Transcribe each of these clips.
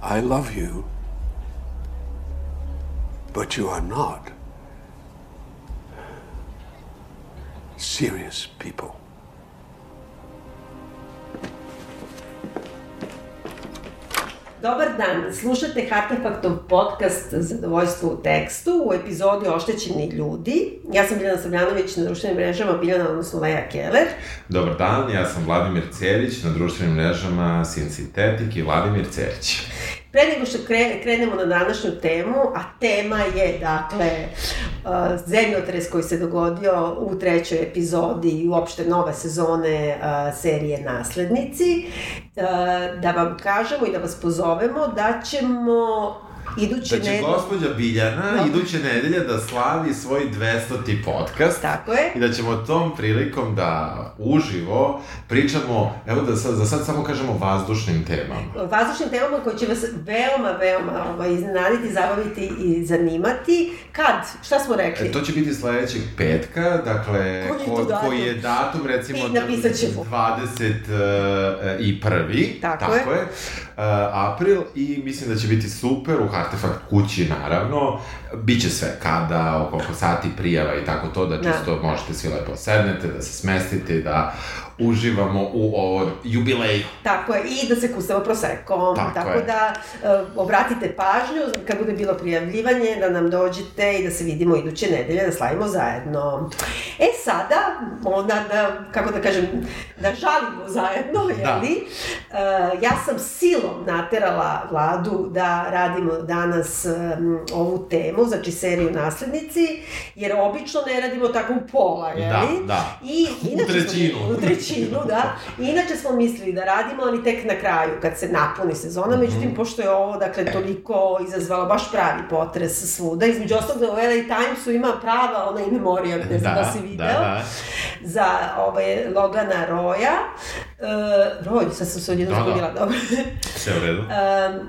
I love you, but you are not serious people. Dobar dan, slušate Artefaktov podcast Zadovoljstvo u tekstu u epizodi Oštećeni ljudi. Ja sam Biljana Sabljanović na društvenim mrežama, Biljana, odnosno Leja Keller. Dobar dan, ja sam Vladimir Cerić na društvenim mrežama Sintetik i Vladimir Cerić. Pre nego što kre, krenemo na današnju temu, a tema je, dakle, uh, zemljotres koji se dogodio u trećoj epizodi i uopšte nove sezone uh, serije Naslednici, uh, da vam kažemo i da vas pozovemo da ćemo iduće Da će nedelje... gospođa Biljana Da. iduće nedelje da slavi svoj 200. podcast. Tako je. I da ćemo tom prilikom da uživo pričamo, evo da sad, za sad samo kažemo vazdušnim temama. vazdušnim temama koje će vas veoma, veoma ovaj, iznenaditi, zabaviti i zanimati. Kad? Šta smo rekli? E, to će biti sledećeg petka, dakle, Koji je ko- datum? koji je datum, recimo, I napisat ćemo. 21. Tako tako je. Uh, april i mislim da će biti super u Artefakt kući, naravno. Biće sve kada, o koliko sati prijava i tako to, da Da. čisto možete svi lepo sednete, da se smestite, da uživamo u ovo jubileju. Tako je, i da se kusamo prosekom. Tako Tako, je. da e, obratite pažnju kad bude bilo prijavljivanje, da nam dođete i da se vidimo iduće nedelje, da slavimo zajedno. E sada, onda da, kako da kažem, da žalimo zajedno, jeli? E, ja sam silom naterala vladu da radimo danas em, ovu temu, znači seriju Naslednici, jer obično ne radimo tako u pola, jeli? Da, da. I, U inače smo- trećinu. u trećinu, da. I inače smo mislili da radimo, ali tek na kraju, kad se napuni sezona, Mhm. međutim, pošto je ovo, dakle, toliko izazvalo baš pravi potres svuda, između ostalog da u LA Timesu ima prava ona in memoriam, ne znam da, si video, Da, da. za ovaj, Logana Roja. Uh, Roj, sad sam se odjedno Da, da. dobro. Sve u redu. Um,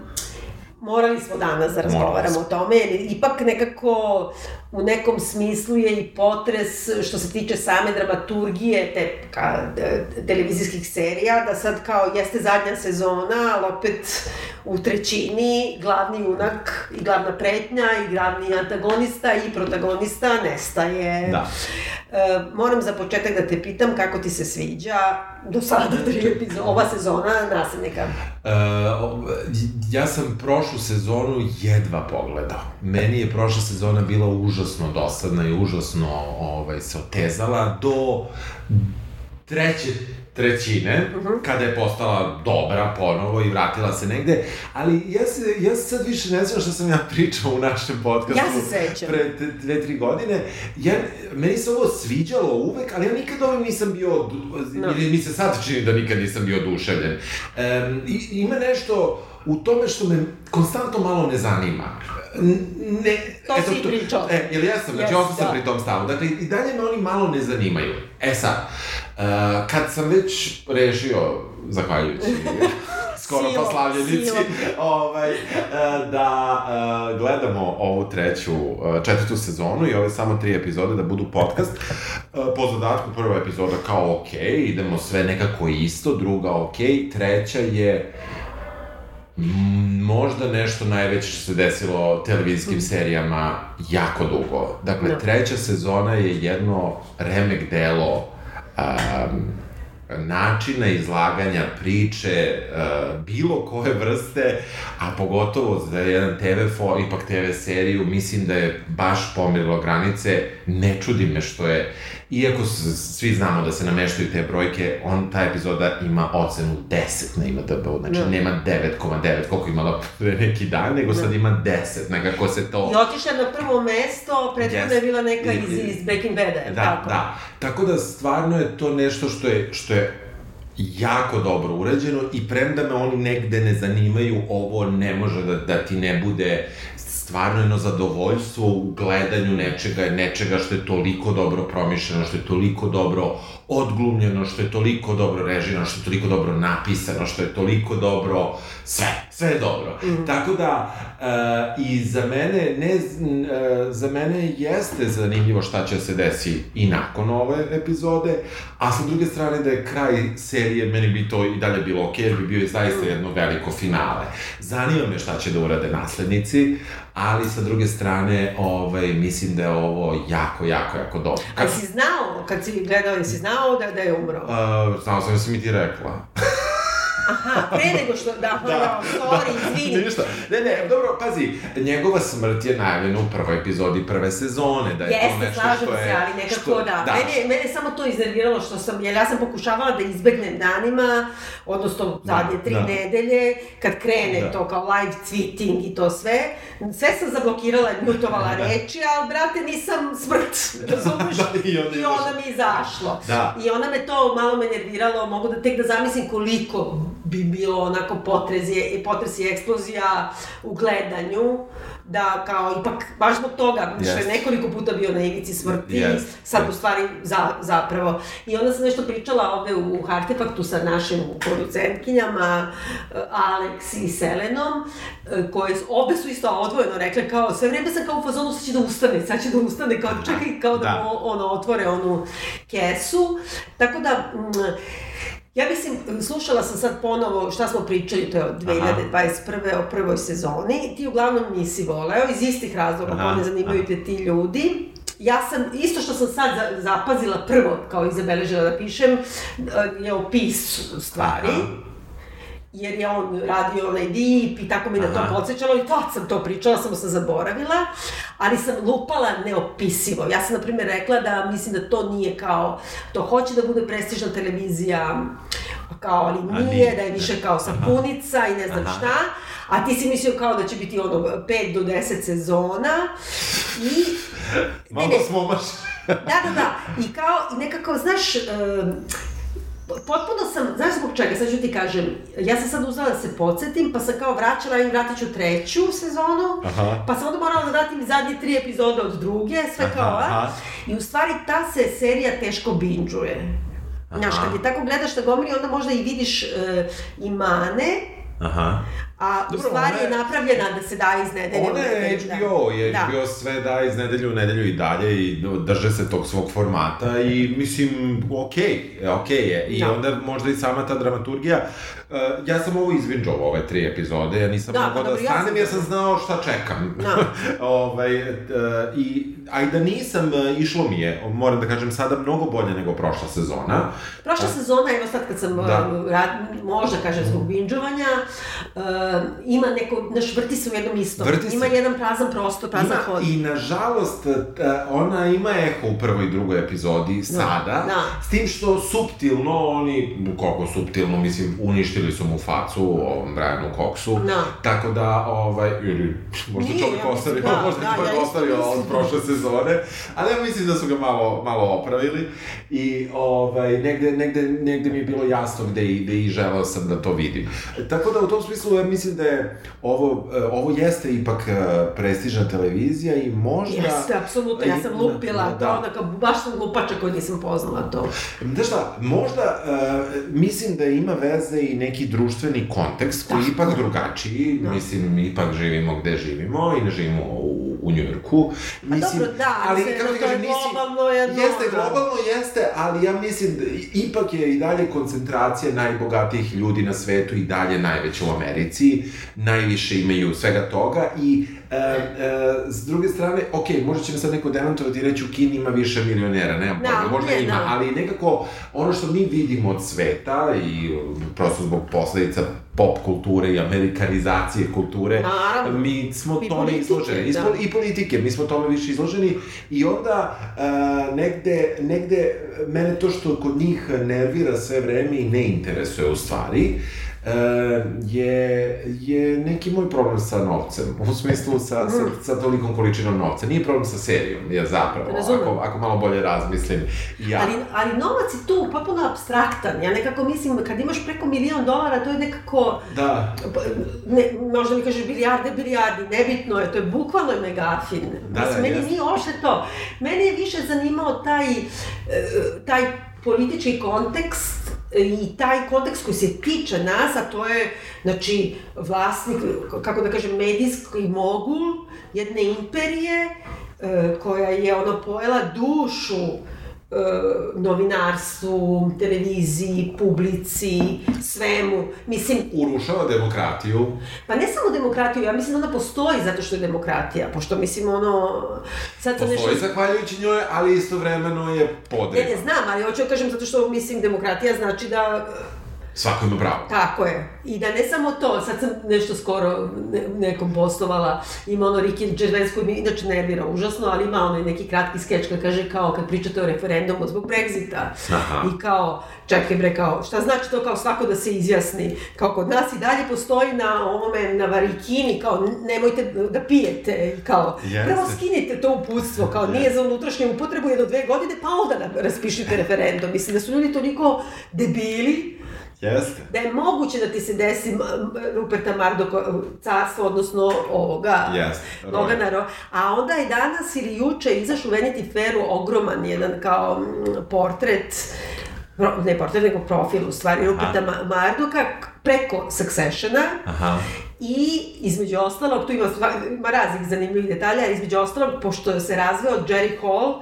morali smo danas da razgovaramo o tome, jer ipak nekako u nekom smislu je i potres što se tiče same dramaturgije te ka, de- televizijskih serija, da sad kao jeste zadnja sezona, ali opet u trećini glavni junak i glavna pretnja i glavni antagonista i protagonista nestaje. Da. E, moram za početak da te pitam kako ti se sviđa do sada tri epizode, ova sezona nasljednika. E, o- ja sam prošlu sezonu jedva pogledao. Meni je prošla sezona bila užasno dosadna i užasno ovaj, se otezala do treće trećine, kada je postala dobra ponovo i vratila se negde, ali ja se, ja se sad više ne znam šta sam ja pričao u našem podcastu Ja se sećam. pre dve, tri godine. Ja, meni se ovo sviđalo uvek, ali ja nikad ovim nisam bio, No. ili mi se sad čini da nikad nisam bio oduševljen. Um, i, ima nešto u tome što me konstantno malo ne zanima. Ne, To si pričao. E, jel jesam, znači Jesi, ostao sam da. pri tom stavu. Dakle, i dalje me oni malo ne zanimaju. E sad, uh, kad sam već rešio, zahvaljujući skoro Silom, pa slavljenici, silom. ovaj, e, da e, gledamo ovu treću, četvrtu sezonu i ove samo tri epizode da budu podcast. E, Po zadatku prva epizoda kao ok, idemo sve nekako isto, druga ok, treća je možda nešto najveće što se desilo televizijskim serijama jako dugo. Dakle, Da. treća sezona je jedno remek delo um, načina izlaganja priče uh, bilo koje vrste, a pogotovo za jedan TV fo, ipak TV seriju, mislim da je baš pomirilo granice, ne čudi me što je, iako svi znamo da se nameštaju te brojke, on, ta epizoda ima ocenu 10 na IMDb-u, znači Da. nema 9,9 koliko imala pre neki dan, nego sad ima 10, nekako se to... I otišla na prvo mesto, prethodno Jeste. je bila neka iz, iz Breaking Bada, li Da, tako? da. Tako da stvarno je to nešto što je, što je jako dobro urađeno i premda me oni negde ne zanimaju, ovo ne može da, da ti ne bude stvarno jedno zadovoljstvo u gledanju nečega, nečega što je toliko dobro promišljeno, što je toliko dobro odglumljeno, što je toliko dobro režirano, što je toliko dobro napisano, što je toliko dobro sve, sve je dobro. Mm. Tako da, uh, i za mene, ne, uh, za mene jeste zanimljivo šta će se desi i nakon ove epizode, a sa druge strane da je kraj serije, meni bi to i dalje bilo okej, okay, bi bio zaista jedno veliko finale. Zanima me šta će da urade naslednici, ali sa druge strane, ovaj, mislim da je ovo jako, jako, jako dobro. Kad... A si znao, kad si gledao, si znao da, da je umro? Uh, znao sam da si mi ti rekla. Aha, pre nego što, da, da, da sorry, da, izvini. Ništa. Ne, ne, dobro, pazi, njegova smrt je najavljena u prvoj epizodi prve sezone, da je Jeste, to nešto što je... se, ali nekako što, da. da. Mene, mene samo to iznerviralo što sam, jer ja sam pokušavala da izbegnem danima, odnosno Da, zadnje tri da. nedelje, kad krene Da. to kao live tweeting i to sve, sve sam zablokirala, mutovala Da. reči, ali brate nisam smrt, razumeš? Da, i onda I onda mi izašlo. Da. I onda me to malo me nerviralo, mogu da tek da zamislim koliko bi bilo onako potrez je, potres i eksplozija u gledanju, da kao ipak, baš zbog toga, što je nekoliko puta bio na ivici smrti, Jeste, sad u jeste. stvari za, zapravo. I onda sam nešto pričala ovde u Artefaktu sa našim producentkinjama, eh, Alex i Selenom, eh, koje obe su isto odvojeno rekle kao, sve vreme sam kao u fazonu, sad će da ustane, sad će da ustane, kao čekaj, kao da, Da. mu ono, otvore onu kesu. Tako da, mm, Ja mislim, slušala sam sad ponovo šta smo pričali, to je od 2021. o prvoj sezoni. Ti uglavnom nisi voleo, iz istih razloga, Aha, pa ne zanimaju te ti ljudi. Ja sam, isto što sam sad za- zapazila prvo, kao i zabeležila da pišem, je opis stvari. Aha. Jer je on radio onaj dip i tako mi na to Aha. podsjećalo i tad sam to pričala, samo sam zaboravila, ali sam lupala neopisivo. Ja sam, na primjer, rekla da mislim da to nije kao, to hoće da bude prestižna televizija, kao, ali nije, nije. da je više kao sapunica i ne znam Aha. šta, a ti si mislio kao da će biti ono 5 do 10 sezona i... Malo smo baš... da, da, da. I kao, nekako, znaš, um, potpuno sam, znaš zbog čega, sad ću ti kažem, ja sam sad uzela da se podsjetim, pa sam kao vraćala i vratit ću treću sezonu, Aha. pa sam onda morala da vratim zadnje tri epizode od druge, sve Aha, kao, a? aha. I u stvari ta se serija teško binđuje. Znaš, kad je tako gledaš na gomili, onda možda i vidiš i mane, Aha. A u Dobro, stvari ona je- je napravljena da se daje iz nedelje. u Ona je nedelju, da. HBO, je Da. HBO sve da iz nedelju u nedelju i dalje i drže se tog svog formata i mislim, okej, okay, okej okay je. I Da. onda možda i sama ta dramaturgija. Uh, ja sam ovo izvinđao ove tri epizode, ja nisam Da, mogao pa da dobro, ja stanem sam- jer sam znao šta čekam. Da. ovaj, uh, i, a i da nisam, uh, išlo mi je, moram da kažem, sada mnogo bolje nego prošla sezona. Prošla sezona, evo sad kad sam Da. da. rad, možda kažem zbog binđovanja, uh, ima neko, znaš, vrti se u jednom istom. Vrti se. Ima jedan prazan prostor, prazan Ima, hod. I nažalost, ona ima eho u prvoj i drugoj epizodi sada, da. s tim što suptilno oni, koliko suptilno, mislim, uništili su mu facu ovom Brianu Coxu, Da. tako da, ovaj, ili možda Nije, čovjek ja ostavio, da, možda da, čovjek isto ostavio od mislim. prošle sezone, ali ja mislim da su ga malo, malo opravili i ovaj, negde, negde, negde mi je bilo jasno gde i, gde i želeo sam da to vidim. Tako da u tom smislu ja mislim da je ovo, eh, ovo jeste ipak eh, prestižna televizija i možda... Jeste, apsolutno, ja sam Da, lupila, da, da, da. to onda kao, baš sam glupača koju nisam poznala to. Znaš šta, možda uh, mislim da ima veze i neki društveni kontekst koji je ipak drugačiji, Da. mislim, ipak živimo gde živimo i ne živimo u, u Njujorku. Mislim, dobro, da, ali sve kako je kažem, nisi- globalno jedno, Jeste, da. globalno jeste, ali ja mislim da ipak je i dalje koncentracija najbogatijih ljudi na svetu i dalje najveća u Americi, najviše imaju svega toga i E, e, s druge strane, ok, možda će me sad neko demantovati i reći u Kini ima više milionera, nemam Da, pojma, možda ne, ima, da. ali nekako ono što mi vidimo od sveta i um, prosto zbog posledica pop kulture i amerikanizacije kulture, Naravno. mi smo I tome politike, izloženi. Da. I politike, mi smo tome više izloženi i onda uh, negde, negde mene to što kod njih nervira sve vreme i ne interesuje u stvari, e, je, je neki moj problem sa novcem, u smislu sa, sa, sa tolikom količinom novca. Nije problem sa serijom, ja zapravo, Razumem. ako, ako malo bolje razmislim. Ja, Ali, ali novac je tu potpuno abstraktan. Ja nekako mislim, kad imaš preko milion dolara, to je nekako... da, Ne, možda mi kažeš bilijarde, bilijardi, nebitno je, to je bukvalno je megafin. Da, Mislim, da, meni jeste. nije uopšte to. Mene je više zanimao taj, e, taj politički kontekst i taj kontekst koji se tiče nas, a to je, znači, vlasnik, kako da kažem, medijski mogul jedne imperije, e, koja je ono pojela dušu novinarstvu, televiziji, publici, svemu. Mislim, Urušava demokratiju. pa ne samo demokratiju, ja mislim da ona postoji zato što je demokratija, pošto mislim ono, sad sam nešto... Postoji zahvaljujući njoj, ali istovremeno je Ne, podreba. ne znam, ali hoću da kažem zato što mislim demokratija znači da Svako ima pravo. Tako je. I da ne samo to, sad sam nešto skoro ne, nekom postovala, ima ono Ricky Gervais koji mi inače nervira užasno, ali ima onaj neki kratki skeč kad kaže kao kad pričate o referendumu zbog Brexita Aha. i kao, čekaj bre, kao, šta znači to kao svako da se izjasni, kao kod nas i dalje postoji na ovome, na varikini, kao nemojte da pijete, i kao, Jeste. prvo skinite to uputstvo, kao nije za unutrašnju upotrebu jedno dve godine, pa onda nam raspišite referendum. Mislim da su ljudi toliko debili, Jeste. da je moguće da ti se desi Ruperta Mardoka carstvo, odnosno ovoga Jeste, Nogana Ro- A onda je danas ili juče izašao u Vanity Fairu ogroman jedan kao portret ne portret, nego profil u stvari Ruperta Ma- Mardoka k- preko Successiona Aha. i između ostalog, tu ima, ima raznih zanimljivih detalja, između ostalog, pošto se razveo Jerry Hall,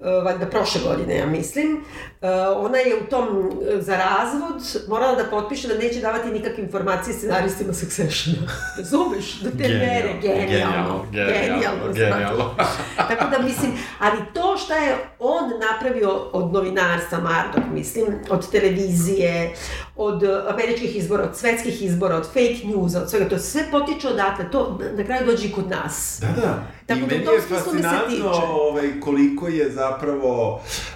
e, valjda prošle godine, ja mislim, e, ona je u tom e, za razvod morala da potpiše da neće davati nikakve informacije scenaristima Successiona. Razumeš? Do te mere, genijalno. genijalno, Genijalno. genijalno. Tako da mislim, ali to šta je on napravio od novinarstva, Mardok, mislim, od televizije, od eh, američkih izbora, od svetskih izbora, od fake newsa, od svega, to sve potiče odatle, to na kraju dođe i kod nas. Da, da. Tako I da meni je fascinantno ovaj, koliko je zapravo, uh,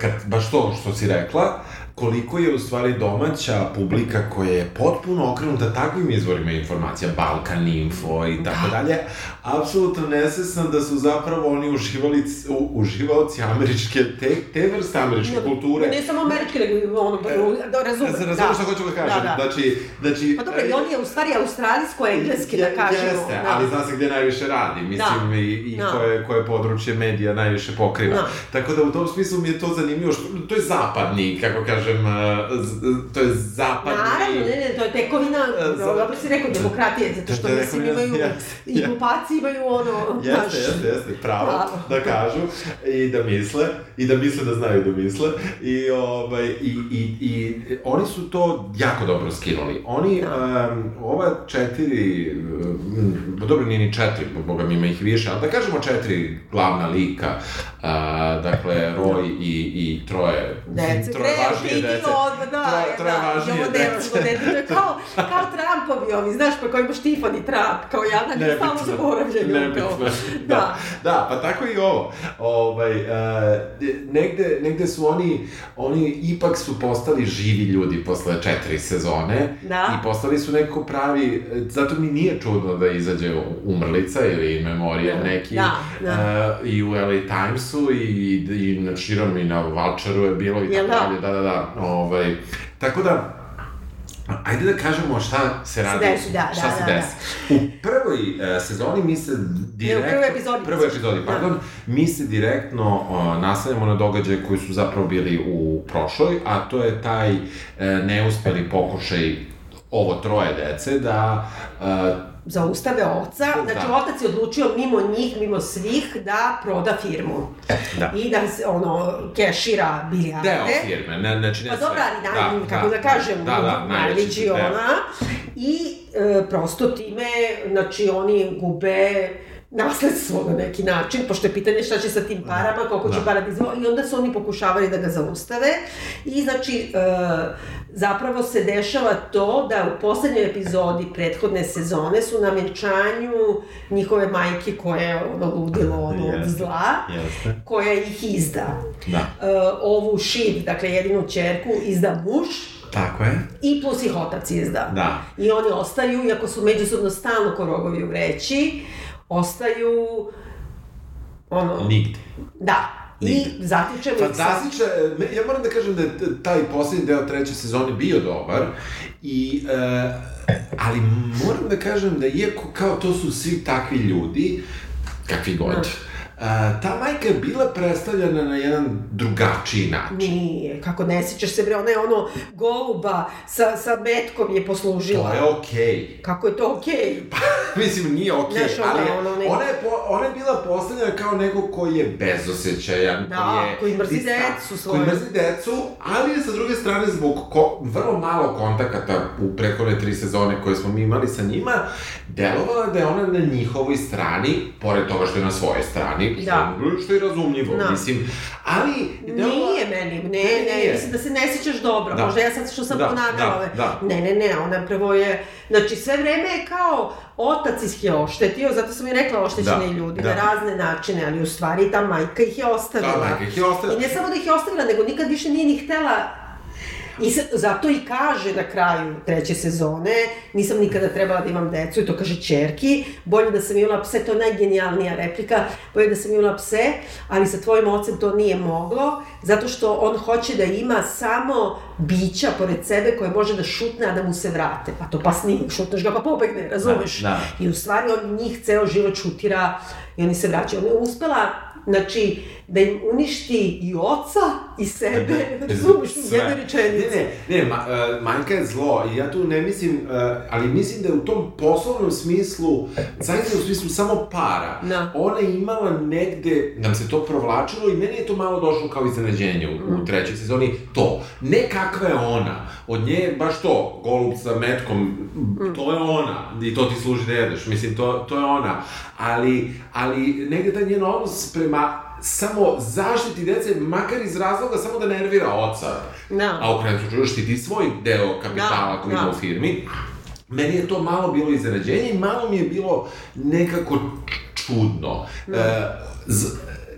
kad, baš to što si rekla, koliko je u stvari domaća publika koja je potpuno okrenuta takvim izvorima informacija, Balkan Info i tako dalje, apsolutno nesvesna da su zapravo oni uživali, u, uživaoci američke, te, te vrste američke kulture. Ne samo američke, nego ono, da, razumem. Razumeš šta hoću da kažem? Da, da. Znači, znači... Pa dobro, i on je u stvari australijsko-engleski, da kažemo. Jeste, da. ali zna se gde najviše radi, mislim, Da. i, i Da. koje, koje područje medija najviše pokriva. Da. Tako da u tom smislu mi je to zanimljivo, što, to je zapadni, kako kažem, uh, z- to je zapadni... Naravno, ne, ne, to je tekovina, E, za- dobro si rekao, demokratije, zato što mislim imaju, jeste, i glupaci imaju ono, Jeste, jeste, jeste, pravo, Pravo. da kažu i da misle, i da misle da znaju da misle, i, ovaj, i, i, i oni su to jako dobro skinuli. Oni, Da. um, ova četiri, um, dobro nije ni četiri, boga mi ima ih više, ali da kažemo četiri glavna lika, uh, dakle, Roy i, i troje, Dece, troje krenu, vidi dece, odmah, da, troje, troje da, važnije imamo dete, to je kao, kao Trumpovi ovi, znaš, pa kao imaš Tiffany Trump, kao jadan je stalno zaboravljen. Nebitno. kao. Da. Da. da, pa tako i ovo. Ovaj, uh, negde, negde su oni, oni ipak su postali živi ljudi posle četiri sezone Da. i postali su neko pravi, zato mi nije čudno da izađe Umrlica ili Memorija Da. neki Da, da. uh, i u LA Timesu i, i na širom i na Valčaru je bilo i tako da? dalje, da, da, da, ovaj, tako da, Ajde da kažemo šta se radi, desi, da, šta da, se da, desi. U prvoj e, sezoni mi se direktno... prvoj epizodi. Prvoj epizodi, Da. pardon. Mi se direktno o, naslanjamo na događaje koji su zapravo bili u prošloj, a to je taj e, neuspeli pokušaj ovo troje dece da e, Zaustave oca, znači Da. otac je odlučio mimo njih, mimo svih, da proda firmu. Da. I da se, ono, kešira bilijarde. deo firme, ne, znači ne Pa sve. dobro, ali naj, kako da, kažem, da, da, najveći ona. I e, prosto time, znači, oni gube nasledstvo na neki način, pošto je pitanje šta će sa tim parama, koliko će Da. para da i onda su oni pokušavali da ga zaustave i znači e, zapravo se dešava to da u poslednjoj epizodi prethodne sezone su na venčanju njihove majke koja je ono ludilo ono od zla, Jeste. koja ih izda. Da. E, ovu Shiv, dakle jedinu čerku, izda muž, Tako je. i plus ih otac izda. Da. I oni ostaju, iako su međusobno stalno ko rogovi u vreći, ostaju, ono, Nigde. da. I zatičemo ih sa... Fantastična, ja moram da kažem da je taj poslednji deo treće sezone bio dobar, i, e, ali moram da kažem da iako kao to su svi takvi ljudi, kakvi god, ta majka je bila predstavljena na jedan drugačiji način. Nije, kako ne sjećaš se bre, ona je ono goluba sa, sa metkom je poslužila. To je okej. Okay. Kako je to okej? Okay? Pa, mislim, nije okej, okay, Znaš, ona, ali ono, ne... ona, je, po, ona je bila postavljena kao neko koji je bezosećajan, Da, koji je... koji mrzi dista- decu svoju. Koji mrzi decu, ali je sa druge strane zbog ko, vrlo malo kontakata u prethodne tri sezone koje smo mi imali sa njima, delovala da je ona na njihovoj strani, pored toga što je na svojoj strani, Da. što je razumljivo, Da. mislim, ali... delovala- Nije meni, ne, ne, Nije. mislim da se ne sjećaš dobro, Da. možda ja sad što sam Da, ponavljala da, ove. da. Ne, ne, ne, ona prvo je, znači sve vreme je kao otac ih je oštetio, zato sam i rekla oštećeni Da, ljudi da. na razne načine, ali u stvari ta majka ih je ostavila. Da, majka ih je ostavila. I ne samo da ih je ostavila, nego nikad više nije ni htela I sad, zato i kaže na kraju treće sezone, nisam nikada trebala da imam decu, i to kaže čerki, bolje da sam imala pse, to je najgenijalnija replika, bolje da sam imala pse, ali sa tvojim ocem to nije moglo, zato što on hoće da ima samo bića pored sebe koje može da šutne, a da mu se vrate. A to pas nije, šutneš ga pa pobegne, razumeš? Da, da. I u stvari on njih ceo život šutira i oni se vraćaju. Ona je uspela, znači, da im uništi i oca i sebe, razumeš, u Sve. jednoj rečenici. Ne, ne, ne, ma, uh, majka je zlo i ja tu ne mislim, uh, ali mislim da je u tom poslovnom smislu, zaista u smislu samo para, Da. ona je imala negde, nam se to provlačilo i meni je to malo došlo kao iznenađenje u, u trećoj sezoni, to. Ne kakva je ona, od nje je baš to, golub sa metkom, to je ona, i to ti služi da jedeš, mislim, to, to je ona, ali, ali negde taj njen odnos prema samo zaštiti dece, makar iz razloga samo da nervira oca. Da. A u krajnjem slučaju štiti svoj deo kapitala Da, koji da. ima u firmi. Meni je to malo bilo iznenađenje i malo mi je bilo nekako čudno. Da. E, z,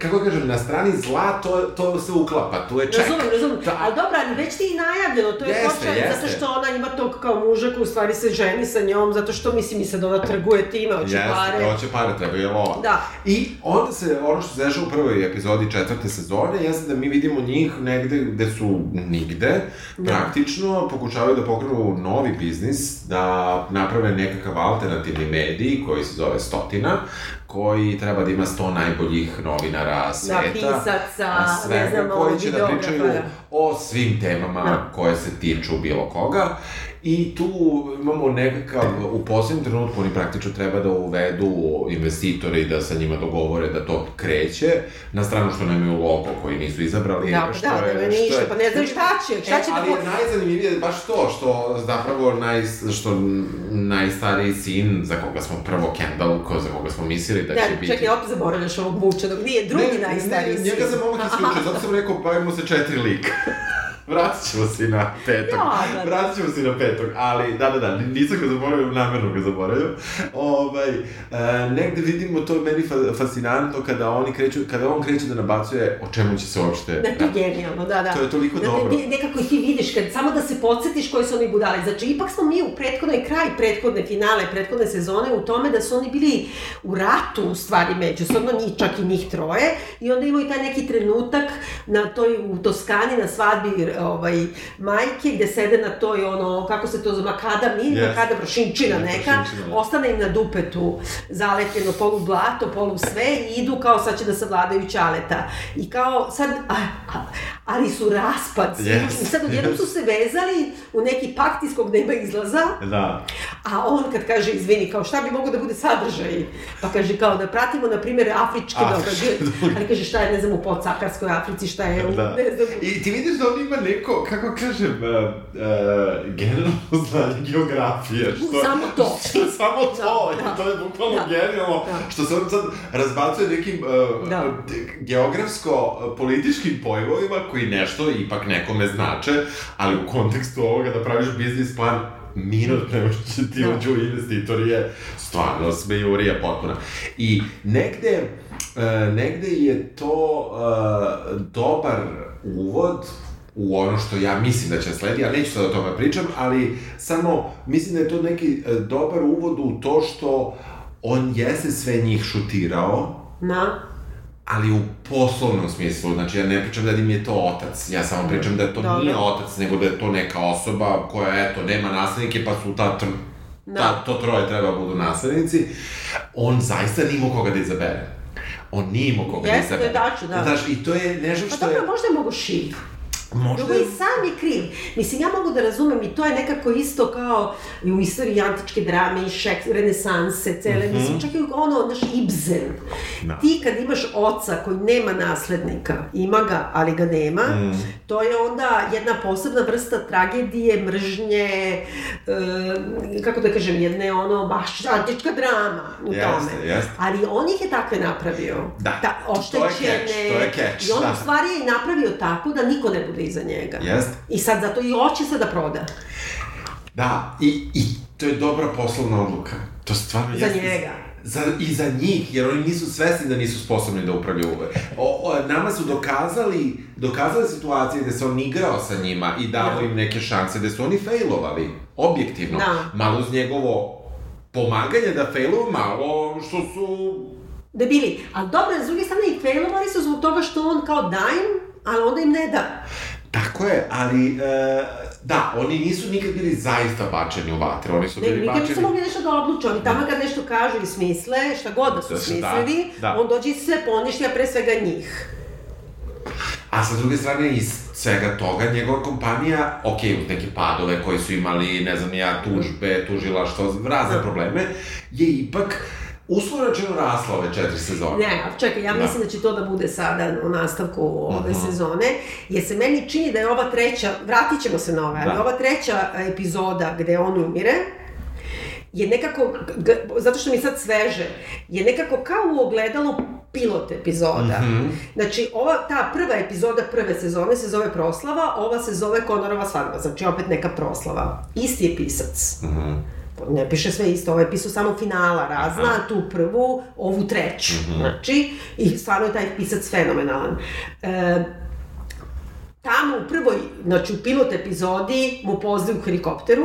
kako kažem, na strani zla to, to se uklapa, tu je ček. Razumem, razumem. Da. Ali dobro, ali već ti i najavljeno, to je Jeste, jeste. zato što ona ima tog kao muža koji u stvari se ženi sa njom, zato što mislim i sad ona trguje time, hoće Jeste, pare. hoće pare, treba je lova. Da. I onda se, ono što se u prvoj epizodi četvrte sezone, jeste da mi vidimo njih negde gde su nigde, Da. praktično pokušavaju da pokrenu novi biznis, da naprave nekakav alternativni medij koji se zove Stotina, koji treba da ima 100 najboljih novinara sveta. pisaca, a svega, ne znam, koji će da pričaju da. o svim temama Da. koje se tiču bilo koga. I tu imamo nekakav, u posljednjem trenutku oni praktično treba da uvedu investitore i da sa njima dogovore da to kreće, na stranu što nemaju logo koji nisu izabrali. Da, što da, je, što ništa, je- pa ne znaju šta će, šta E, će da ali je najzanimljivije baš to, što zapravo naj, što najstariji sin, za koga smo prvo Kendall, ko za koga smo mislili da će Ne, biti... čekaj, opet zaboravljaš ovog mučenog, nije drugi najstariji ne, njega sin. za momak isključio, zato sam rekao, bavimo se četiri lika. Vratit ćemo se na petog. Ja, da. Vratit ćemo se na petog, ali da, da, da, nisam ga zaboravio, namerno ga zaboravio. Ovaj, e, negde vidimo, to je meni fa fascinantno kada oni kreću, kada on kreće da nabacuje o čemu će se uopšte... Da, to je genijalno, da, da. To je toliko da, dobro. Ne, nekako ih ti vidiš, kad, samo da se podsjetiš koji su oni budali. Znači, ipak smo mi u prethodnoj kraj prethodne finale, prethodne sezone u tome da su oni bili u ratu, u stvari, međusobno, njih, čak i njih troje, i onda imaju taj neki trenutak na toj, u Toskani, na svadbi ovaj, majke, gde sede na toj, ono, kako se to zove, makada mi, Yes. makada prošinčina Yes, neka, da. ostane im na dupetu zalepljeno polu blato, polu sve i idu kao sad će da savladaju ćaleta. I kao sad, a, a, ali su raspad. Yes, I sad odjednom yes. su se vezali u neki pakt iz kog nema izlaza, Da. A on kad kaže izvini, kao šta bi mogo da bude sadržaj? Pa kaže kao da pratimo, na primjer, afričke događaje. Ali kaže šta je, ne znam, u podsakarskoj Africi, šta je u, Da. ne znam, I ti vidiš da on ima neko, kako kažem, uh, uh, generalno znanje geografije. Što, Samo to. Što samo to, Da, da. to je bukvalno Da. genijalno. Da. Što se on sad razbacuje nekim uh, Da. geografsko-političkim pojmovima koji nešto ipak nekome znače, ali u kontekstu ovoga da praviš biznis plan minut prema što će ti Da. uđu investitor je stvarno smejurija potpuna. I negde, e, negde je to e, dobar uvod u ono što ja mislim da će sledi, a neću sad o tome pričam, ali samo mislim da je to neki e, dobar uvod u to što on jeste sve njih šutirao, na, ali u poslovnom smislu, znači ja ne pričam da im je to otac, ja samo pričam da to Dobro. nije otac, nego da je to neka osoba koja, eto, nema naslednike, pa su ta, tr... Da. ta to troje treba da budu naslednici, on zaista nije imao koga da izabere. on nije imao koga Jeste, da to je izabere. tačno, da. Znaš, i to je nešto Pa što dobro, je... možda je mogo šiv. Možda Drugo i sam je kriv. Mislim, ja mogu da razumem i to je nekako isto kao i u istoriji antičke drame i šek, renesanse, cele, mislim, čak i ono, naš Ibsen. Da. Ti kad imaš oca koji nema naslednika, ima ga, ali ga nema, to je onda jedna posebna vrsta tragedije, mržnje, e, kako da kažem, jedne ono, baš antička drama u Jeste, tome. jeste. Ali on ih je takve napravio. Da, Ta, to je catch, to je catch, I on da. u stvari je napravio tako da niko ne bude iza njega. Jeste. I sad zato i hoće se da proda. Da, i, i to je dobra poslovna odluka. To stvarno Za jeste- njega. Za, I za njih, jer oni nisu svesni da nisu sposobni da upravljaju. O, o, nama su dokazali, dokazali situacije gde se on igrao sa njima i dao Da. im neke šanse, gde su oni failovali, objektivno. Da. Malo uz njegovo pomaganje da failuju, malo što su... Debili. Ali dobro, s druge strane i failovali su zbog toga što on kao da im, ali onda im ne da. Tako je, ali... E, da, oni nisu nikad bili zaista bačeni u vatre, oni su Ne, bili nikad bačeni... nisu mogli nešto da odluče. Oni tamo kad nešto kažu i smisle, šta god da su Da da, smislili, da. on dođe i sve poništi, a pre svega njih. A sa druge strane, iz svega toga, njegova kompanija, ok, uz neke padove koji su imali, ne znam, ja, tužbe, tužilaštvo, razne Da. probleme, je ipak uslovno rasla ove četiri sezone. Ne, ali čekaj, ja Da. mislim da će to da bude sada u nastavku ove Mhm. sezone, jer se meni čini da je ova treća, vratit ćemo se na ove, ali Da. ova treća epizoda gde on umire, je nekako, zato što mi sad sveže, je nekako kao u ogledalu pilot epizoda. Mhm. Znači, ova, ta prva epizoda prve sezone se zove Proslava, ova se zove Konorova svadba, znači opet neka proslava. Isti je pisac. Mhm. Ne piše sve isto, ovo je pisao samo finala razna, Aha. tu prvu, ovu treću. Mhm. Znači, i stvarno je taj pisac fenomenalan. E, tamo u prvoj, znači u pilot epizodi mu pozdrav u helikopteru,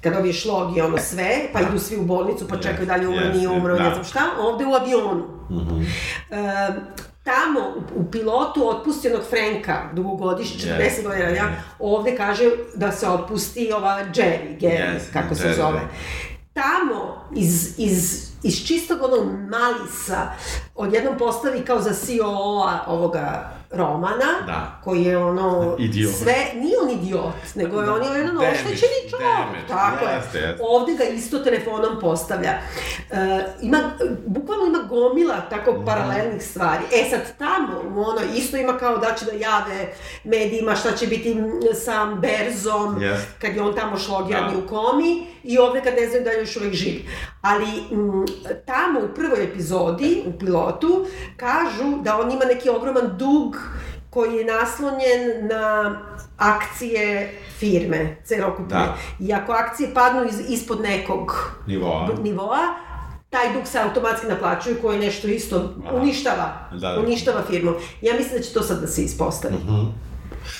kad ovi šlog i ono sve, pa idu svi u bolnicu, pa čekaju da li je umro, Jeste, nije umro, da. ne znam šta, ovde u avionu. E, tamo u, u pilotu otpusti onog Frenka, dugogodišnji, Yes, 40 godina, ja, yes. ovde kaže da se otpusti ova Jerry, Gary, Yes, kako se Jerry, zove. Tamo, iz, iz, iz čistog onog malisa, odjednom postavi kao za CEO-a ovoga romana, Da. koji je ono, Idiot. sve, nije on idiot, nego je on je jedan oštećeni čovjek, tako jeste, je. jeste. Ovde ga isto telefonom postavlja. E, ima, bukvalno ima gomila tako Mhm. paralelnih stvari. E sad tamo, ono, isto ima kao da će da jave medijima šta će biti m, sa Berzom, Jeste. kad je on tamo šlogiran Da. u komi, i ovde kad ne znaju da je još uvek živ. Ali m, tamo u prvoj epizodi, u pilotu, kažu da on ima neki ogroman dug koji je naslonjen na akcije firme celokupne. Da. I ako akcije padnu iz, ispod nekog Nivoa. nivoa, taj dug se automatski naplaćuje koji nešto isto Aha. uništava, Da, da. uništava firmu. Ja mislim da će to sad da se ispostavi.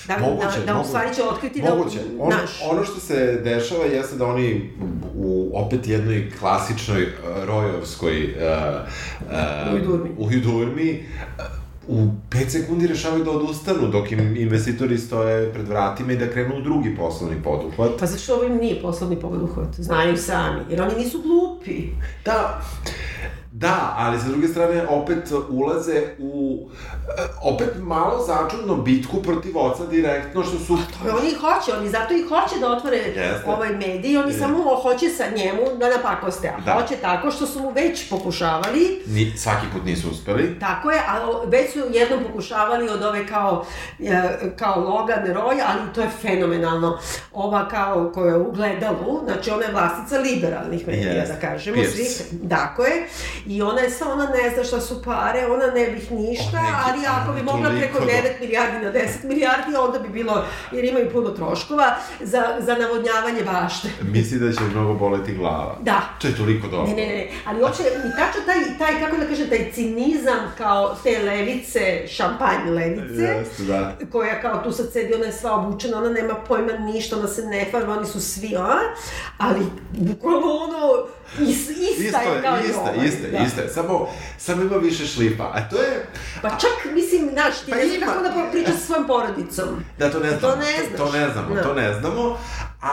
Da, Moguće, da, da u moguće. stvari će otkriti Moguće. da, On, naš. ono što se dešava jeste da oni u opet jednoj klasičnoj uh, rojovskoj uh, uh, Ujdurmi. ujdurmi, uh, u 5 sekundi rešavaju da odustanu dok im investitori stoje pred vratima i da krenu u drugi poslovni poduhvat. Pa zato što ovo im nije poslovni poduhvat, znaju sami, jer oni nisu glupi. Da, da, ali sa druge strane opet ulaze u e, opet malo začudno bitku protiv oca direktno što su To je, oni hoće, oni zato i hoće da otvore Jeste. ovaj medij, oni Je. samo hoće sa njemu da napakoste, a Da. hoće tako što su mu već pokušavali, ni, svaki put nisu uspeli. Tako je, a o- već su jednom pokušavali od ove kao, e, kao Logan Roy, ali to je fenomenalno. Ova kao koja je u gledalu, znači ona je vlasnica liberalnih medija, Jest. da kažemo, Pierce. svih, tako je. I ona je sa, ona ne zna šta su pare, ona ne bih ništa, je- ali ako bi mogla preko do- 9 milijardi na 10 milijardi, onda bi bilo, jer imaju puno troškova, za, za navodnjavanje bašte. Misli da će mnogo boleti glava. Da. To je toliko dobro. Ne, ne, ne, ali hoće i tačno taj, taj, kako da kažem, taj cinizam kao te levice, šampanj levice, Jeste, da. koja kao tu sad sedi, ona je sva obučena, ona nema pojma ništa, ona se ne farba, oni su svi, a? Ali, bukvalno ono, is, ista Isto je kao je, i ovaj, ista, da. ista je. Samo, samo ima više šlipa. A to je... Pa čak, mislim, znaš, ti Pa ne znaš kako da pričaš sa svojom porodicom. Da, to ne znamo. To ne znaš. To ne znamo, Da. to ne znamo.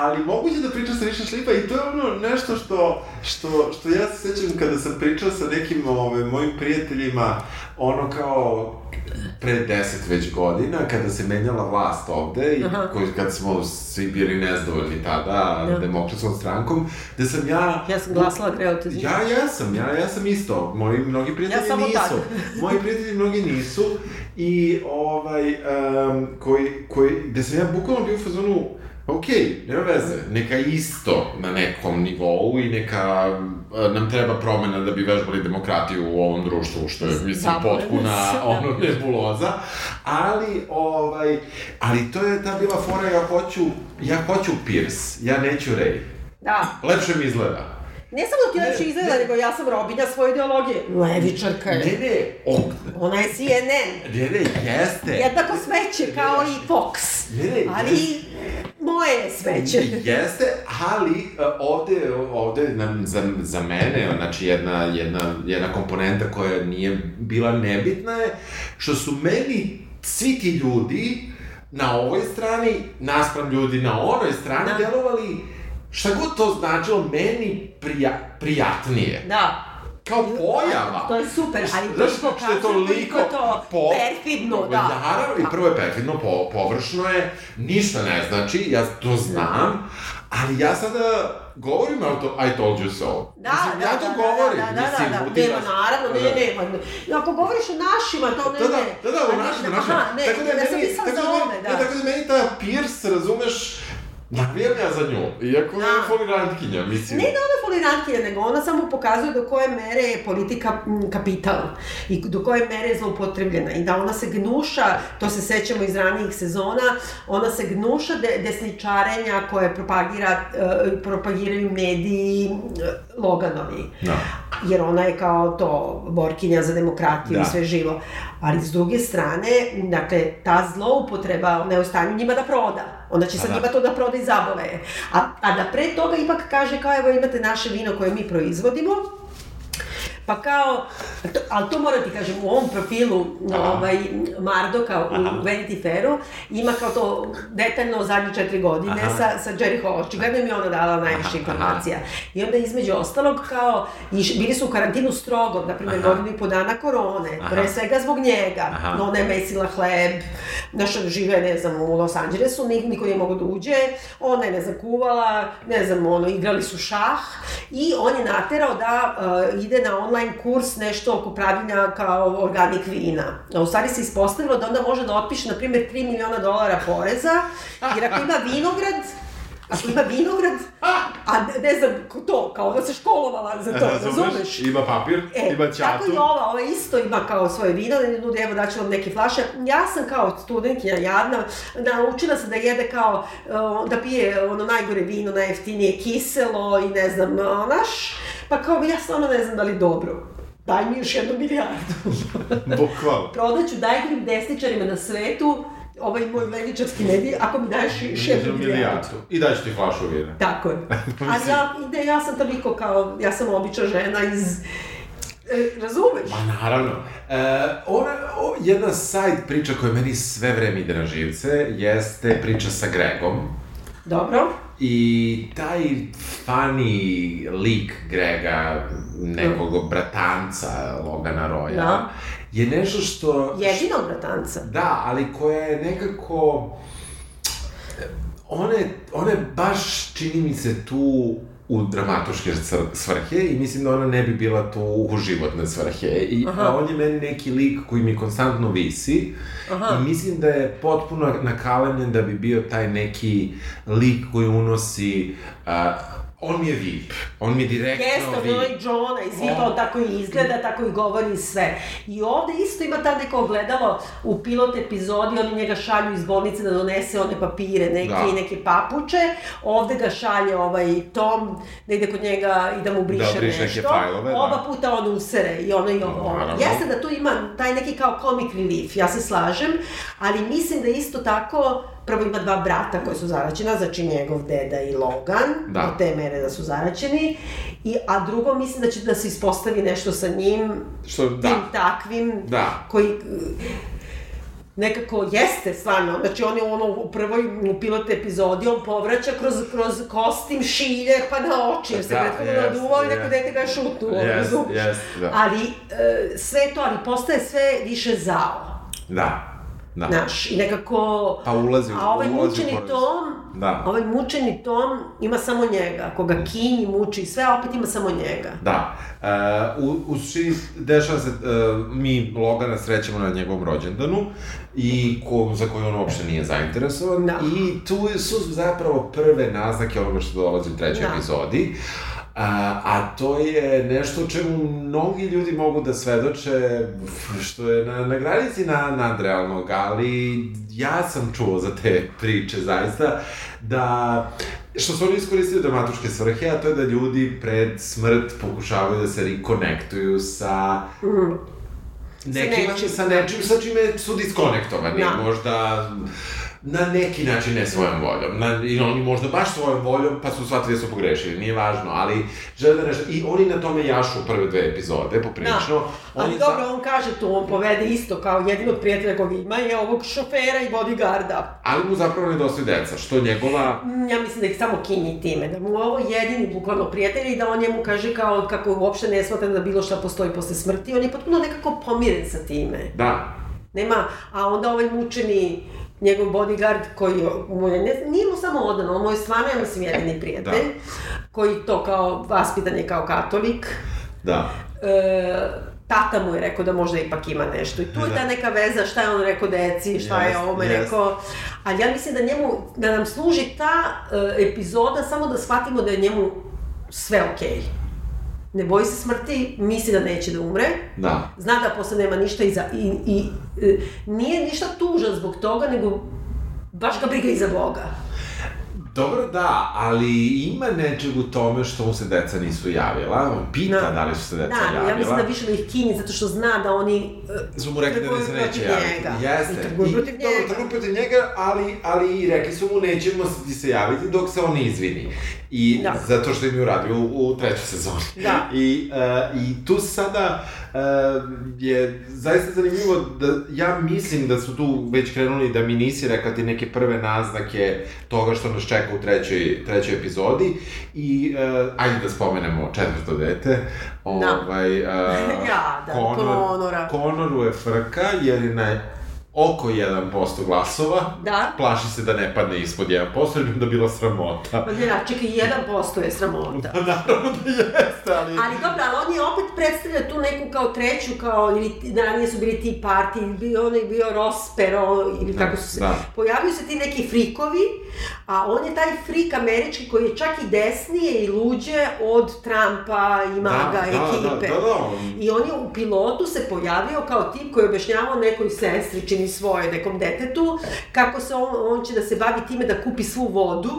Ali moguće da pričam sa više šlipa i to je ono nešto što, što, što ja se sećam kada sam pričao sa nekim ove, mojim prijateljima, ono kao pre deset već godina, kada se menjala vlast ovde i Aha. koji, kad smo svi bili nezdovoljni tada Da. demokratskom strankom, da sam ja... Ja sam glasala greo te Ja jesam, ja, ja sam isto. Moji mnogi prijatelji Ja nisu. Moji prijatelji mnogi nisu. I ovaj, um, koji, koji, gde sam ja bukvalno bio u fazonu, ok, nema veze, neka isto na nekom nivou i neka uh, nam treba promena da bi vežbali demokratiju u ovom društvu, što je, mislim, potpuna se, da. ono nebuloza, ali, ovaj, ali to je ta bila fora, ja hoću, ja hoću Pierce, ja neću Ray. Da. Lepše mi izgleda. Ne samo da ti lepše izgleda, nego ja sam robinja svoje ideologije. Levičarka Ne, je. ne, o, Ona je CNN. ne, ne, jeste. Jednako smeće kao i Fox. Ne, ne, Ali moje je smeće. Jeste, ali uh, ovde, ovde na, za, za mene, znači jedna, jedna, jedna komponenta koja nije bila nebitna je što su meni svi ti ljudi na ovoj strani, naspram ljudi na onoj strani, Da. delovali šta god to značilo meni prija, prijatnije. Da. Kao pojava. To je super, ali to Znaš, što je pokazuje toliko je to po- perfidno, da. Naravno, i prvo je perfidno, po, površno je, ništa ne znači, ja to znam, ali ja sada govorim I to- I told you so. Da, mislim, da, ja to da, govorim, da, da, da, mislim, da, da, motivaš- nema, naravno, ne, Da. ne, ne. Ako govoriš o našima, to ne, Da, da, ne. da, da, A u ne, našem, ne, u našem. Aha, ne, tako da je sam meni, mislila tako da, meni- da. ne, tako da meni ta Pierce, razumeš, navijam ja za nju, iako je Da. folirantkinja, mislim. Ne da ona folirantkinja, nego ona samo pokazuje do koje mere je politika kapital i do koje mere je zloupotrebljena i da ona se gnuša, to se sećamo iz ranijih sezona, ona se gnuša de, desničarenja koje propagira, e, propagiraju mediji e, Loganovi. Da. jer ona je kao to borkinja za demokratiju Da. i sve živo. Ali s druge strane, dakle, ta zloupotreba, ona je u stanju njima da proda. Ona će sad da. njima to da proda i zabole. A, a da pre toga ipak kaže kao evo imate naše vino koje mi proizvodimo, Pa kao, to, ali to moram ti kažem, u ovom profilu Aha. ovaj, Mardoka u Aha. Vanity Fairu ima kao to detaljno zadnje četiri godine Aha. sa, sa Jerry Hall. Očigledno im je ona dala najviše Aha, informacija. I onda između ostalog kao, iš, bili su u karantinu strogo, na primjer godinu i po dana korone, Aha. pre svega zbog njega. Aha. No, ona je mesila hleb, naša žive, ne znam, u Los Angelesu, nik, niko nije mogao da uđe, ona je, ne znam, kuvala, ne znam, ono, igrali su šah i on je naterao da uh, ide na online kurs nešto oko pravljenja kao organik vina. A u stvari se ispostavilo da onda može da otpiše, na primjer, 3 miliona dolara poreza, jer ako ima vinograd, Ako ima vinograd, a ne, znam, to, kao da se školovala za to, razumeš? Ima papir, E, ima tako ćatu. i ova, ova isto ima kao svoje vino, da nudi, evo daću vam neke flaše. Ja sam kao studentkinja jadna, naučila se da jede kao, uh, da pije ono najgore vino, najjeftinije kiselo i ne znam, onaš, pa kao ja stvarno ne znam da li dobro. Daj mi još jednu milijardu. Bukvalno. Prodaću najgorim desničarima na svetu, ovaj moj levičarski medij, ako mi daješ još jednu milijardu. I daću ti flašu vina. Tako je. Ali ja, ne, ja sam toliko kao, ja sam obična žena iz... E, razumeš? Ma naravno. E, ona, o, jedna side priča koja meni sve vreme ide na živce jeste priča sa Gregom. Dobro. I taj funny lik Grega, nekog bratanca Logana Roya, Da. je nešto što... Jedinog bratanca. Da, ali koja je nekako... Ona je, ona je baš, čini mi se, tu u dramatuške svrhe i mislim da ona ne bi bila tu u životne svrhe. I, Aha. a on je meni neki lik koji mi konstantno visi Aha. i mislim da je potpuno nakalemljen da bi bio taj neki lik koji unosi... a, on mi je VIP. On mi je direktno Jeste, on je VIP. onaj Johna iz Vipa, On- on tako i izgleda, tako i govori sve. I ovde isto ima ta neko ogledalo u pilot epizodi, oni njega šalju iz bolnice da donese one papire, neke Da. i neke papuče. Ovde ga šalje ovaj Tom da ide kod njega i da mu briše Da, briše neke nešto. fajlove, da. Oba puta on usere i ono i ovo. Naravno. Jeste da tu ima taj neki kao comic relief, ja se slažem, ali mislim da isto tako prvo ima dva brata koji su zaraćena, znači njegov deda i Logan, Da. do te mere da su zaraćeni, i, a drugo mislim da će da se ispostavi nešto sa njim, Što, tim da. takvim, Da. koji... nekako jeste stvarno, znači on je ono u prvoj u pilot epizodi, on povraća kroz, kroz kostim šilje pa na oči, jer se Da, prethodno jest, naduvao i neko dete ga je šutnuo Jest, u zub. jest, da. Ali e, sve to, ali postaje sve više zao. Da. Da. Znaš, i nekako... Pa ulazi u- A ovaj ulazi u mučeni porodicu. tom, Da. ovaj mučeni tom ima samo njega. Ako ga kinji, muči i sve, opet ima samo njega. Da. Uh, u, u suštini dešava se, uh, mi Logana srećemo na njegovom rođendanu i ko, za koju on uopšte nije zainteresovan Da. i tu su zapravo prve naznake onoga što dolazi u trećoj Da. epizodi. A, a to je nešto o čemu mnogi ljudi mogu da svedoče, što je na, na granici na, nadrealnog, ali ja sam čuo za te priče zaista, da što su oni iskoristili dramatuške svrhe, a to je da ljudi pred smrt pokušavaju da se rekonektuju sa nekim, nečim. sa nečim sa čime su diskonektovani, Da. možda na neki način ne svojom voljom. Na, I oni možda baš svojom voljom, pa su shvatili da su pogrešili, nije važno, ali žele da nešto... I oni na tome jašu prve dve epizode, poprilično. Da. Ali dobro, on kaže to, on povede isto kao jedinog prijatelja kog ima je ovog šofera i bodyguarda. Ali mu zapravo nedostaju deca, što njegova... Mm, Ja mislim da ih samo kinji time, da mu ovo jedini bukvalno prijatelj i da on njemu kaže kao kako uopšte ne smatra da bilo šta postoji posle smrti, on je potpuno nekako pomiren sa time. Da, Nema, a onda ovaj mučeni njegov bodyguard koji mu je, ne, nije mu samo odan, on mu je stvarno, ja mislim, jedini prijatelj, koji to kao vaspitan je kao katolik, da. e, tata mu je rekao da možda ipak ima nešto. I tu je ta neka veza šta je on rekao deci, šta je Jest, ovome jest. rekao. Ali ja mislim da njemu, da nam služi ta e, epizoda samo da shvatimo da je njemu sve okej. Ne boji se smrti, misli da neće da umre, Da. zna da posle nema ništa iza, i, i e, nije ništa tužan zbog toga, nego baš ga briga iza Boga. Dobro, da, ali ima nečeg u tome što mu se deca nisu javila. On pita Da. da li su se deca Da, javila. ja mislim da više da ih kinji, zato što zna da oni e, su mu rekli da ne se neće javiti. njega. Jeste. I trguju protiv dobro, njega. trguju protiv njega, ali, ali i rekli su mu nećemo se ti se javiti dok se on ne izvini. I Da. zato što im je uradio u, u trećoj sezoni. Da. I, uh, I tu sada uh, je zaista zanimljivo da ja mislim da su tu već krenuli da mi nisi rekla ti neke prve naznake toga što nas čeka u trećoj, trećoj epizodi i uh, ajde da spomenemo četvrto dete. Da. Ovaj, uh, Ja, da, Conor, Conora. Conoru je frka jer je na oko 1% glasova. Da. Plaši se da ne padne ispod 1%, jer bi onda bila sramota. Pa ne, da, čekaj, 1% je sramota. Pa naravno da jeste, ali... Ali dobro, ali on je opet predstavlja tu neku kao treću, kao, ili ti- da ranije su bili ti parti, ili bio onaj bio Rospero, ili kako su se... Da. Pojavljaju se ti neki frikovi, a on je taj frik američki koji je čak i desnije i luđe od Trumpa i MAGA da, ekipe. Da, da, da, on- I on je u pilotu se pojavio kao tip koji je objašnjavao nekoj sestri, čini svoje, nekom detetu, kako se on, on će da se bavi time da kupi svu vodu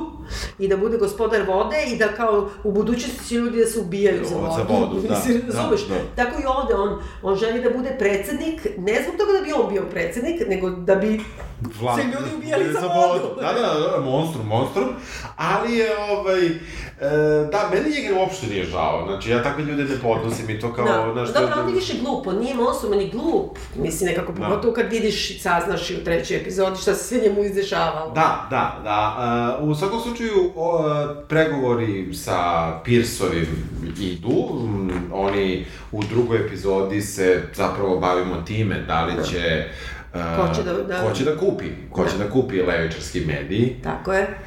i da bude gospodar vode i da kao u budućnosti će ljudi da se ubijaju za Za vodu. vodu, da, Mislim, da, razumeš? da. Tako i ovde, on, on želi da bude predsednik, ne zbog toga da bi on bio predsednik, nego da bi Vlad- se ljudi ubijali za vodu. Da, da, da, monstrum, monstrum. Ali je, ovaj, da, meni njega uopšte nije žao. Znači, ja takve ljude ne podnosim i to kao, Da, znaš, dobro, on je više glup, on nije monstrum, on je glup. Mislim, nekako, Da. pogotovo kad vidiš i saznaš i u trećoj epizodi šta se sve njemu izdešavalo. Da, da, da. Uh, u svakom slučaju, o, uh, pregovori sa Pearsovim idu. Oni u drugoj epizodi se zapravo bavimo time da li će... Uh, Ko će da- da- ko će da kupi, ko će da kupi levičarski mediji. Tako je.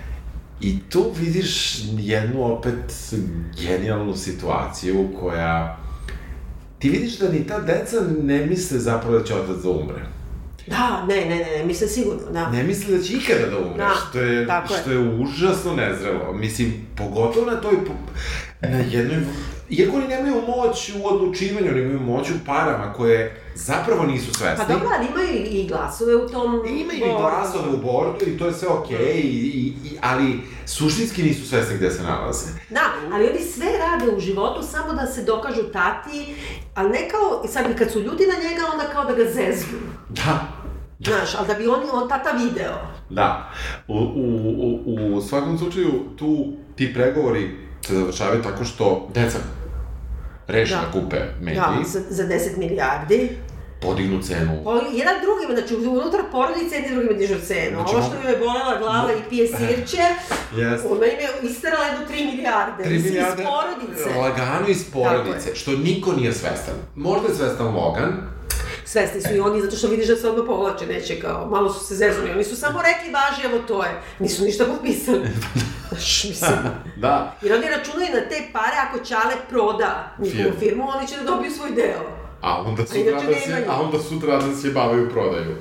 I tu vidiš jednu opet genijalnu situaciju koja... Ti vidiš da ni ta deca ne misle zapravo da će otac da umre. Da, ne, ne, ne, ne, mislim sigurno, da. Ne misle da će ikada da umre, Da, što, je, tako je. što je užasno nezrelo. Mislim, pogotovo na toj, na jednoj, iako oni nemaju moć u odlučivanju, oni imaju moć u parama koje zapravo nisu svesni. Pa dobro, ali imaju i, i glasove u tom... Imaju i bordu. glasove u bordu i to je sve okej, okay, i, i, i, ali suštinski nisu svesni gde se nalaze. Da, ali oni sve rade u životu samo da se dokažu tati, ali ne kao, i sad kad su ljudi na njega, onda kao da ga zeznu. Da, Znaš, ali da bi oni, on tata video. Da. U, u, u, u svakom slučaju, tu ti pregovori se završavaju tako što deca reše da, Da. kupe mediji. Da, za, za 10 milijardi. podignu cenu. Po, jedan drugima, znači unutar porodice jedni drugima dižu cenu. Znači, Ovo što joj je bolela glava i pije sirće, Jeste. ona im je isterala jedno 3 milijarde. 3 Mislim, milijarde Iz porodice. lagano iz porodice, što niko nije svestan. Možda je svestan Logan, Svesni su i oni, zato što vidiš da se odmah povlače, neće kao, malo su se zeznuli. Oni su samo rekli, važi, evo to je. Nisu ništa potpisali. Znaš, mislim. da, Jer oni računaju na te pare, ako Čale proda njihovu Firmu. oni će da dobiju svoj deo. a onda A sutra inače da se, nemaju. a onda sutra da se bavaju prodaju.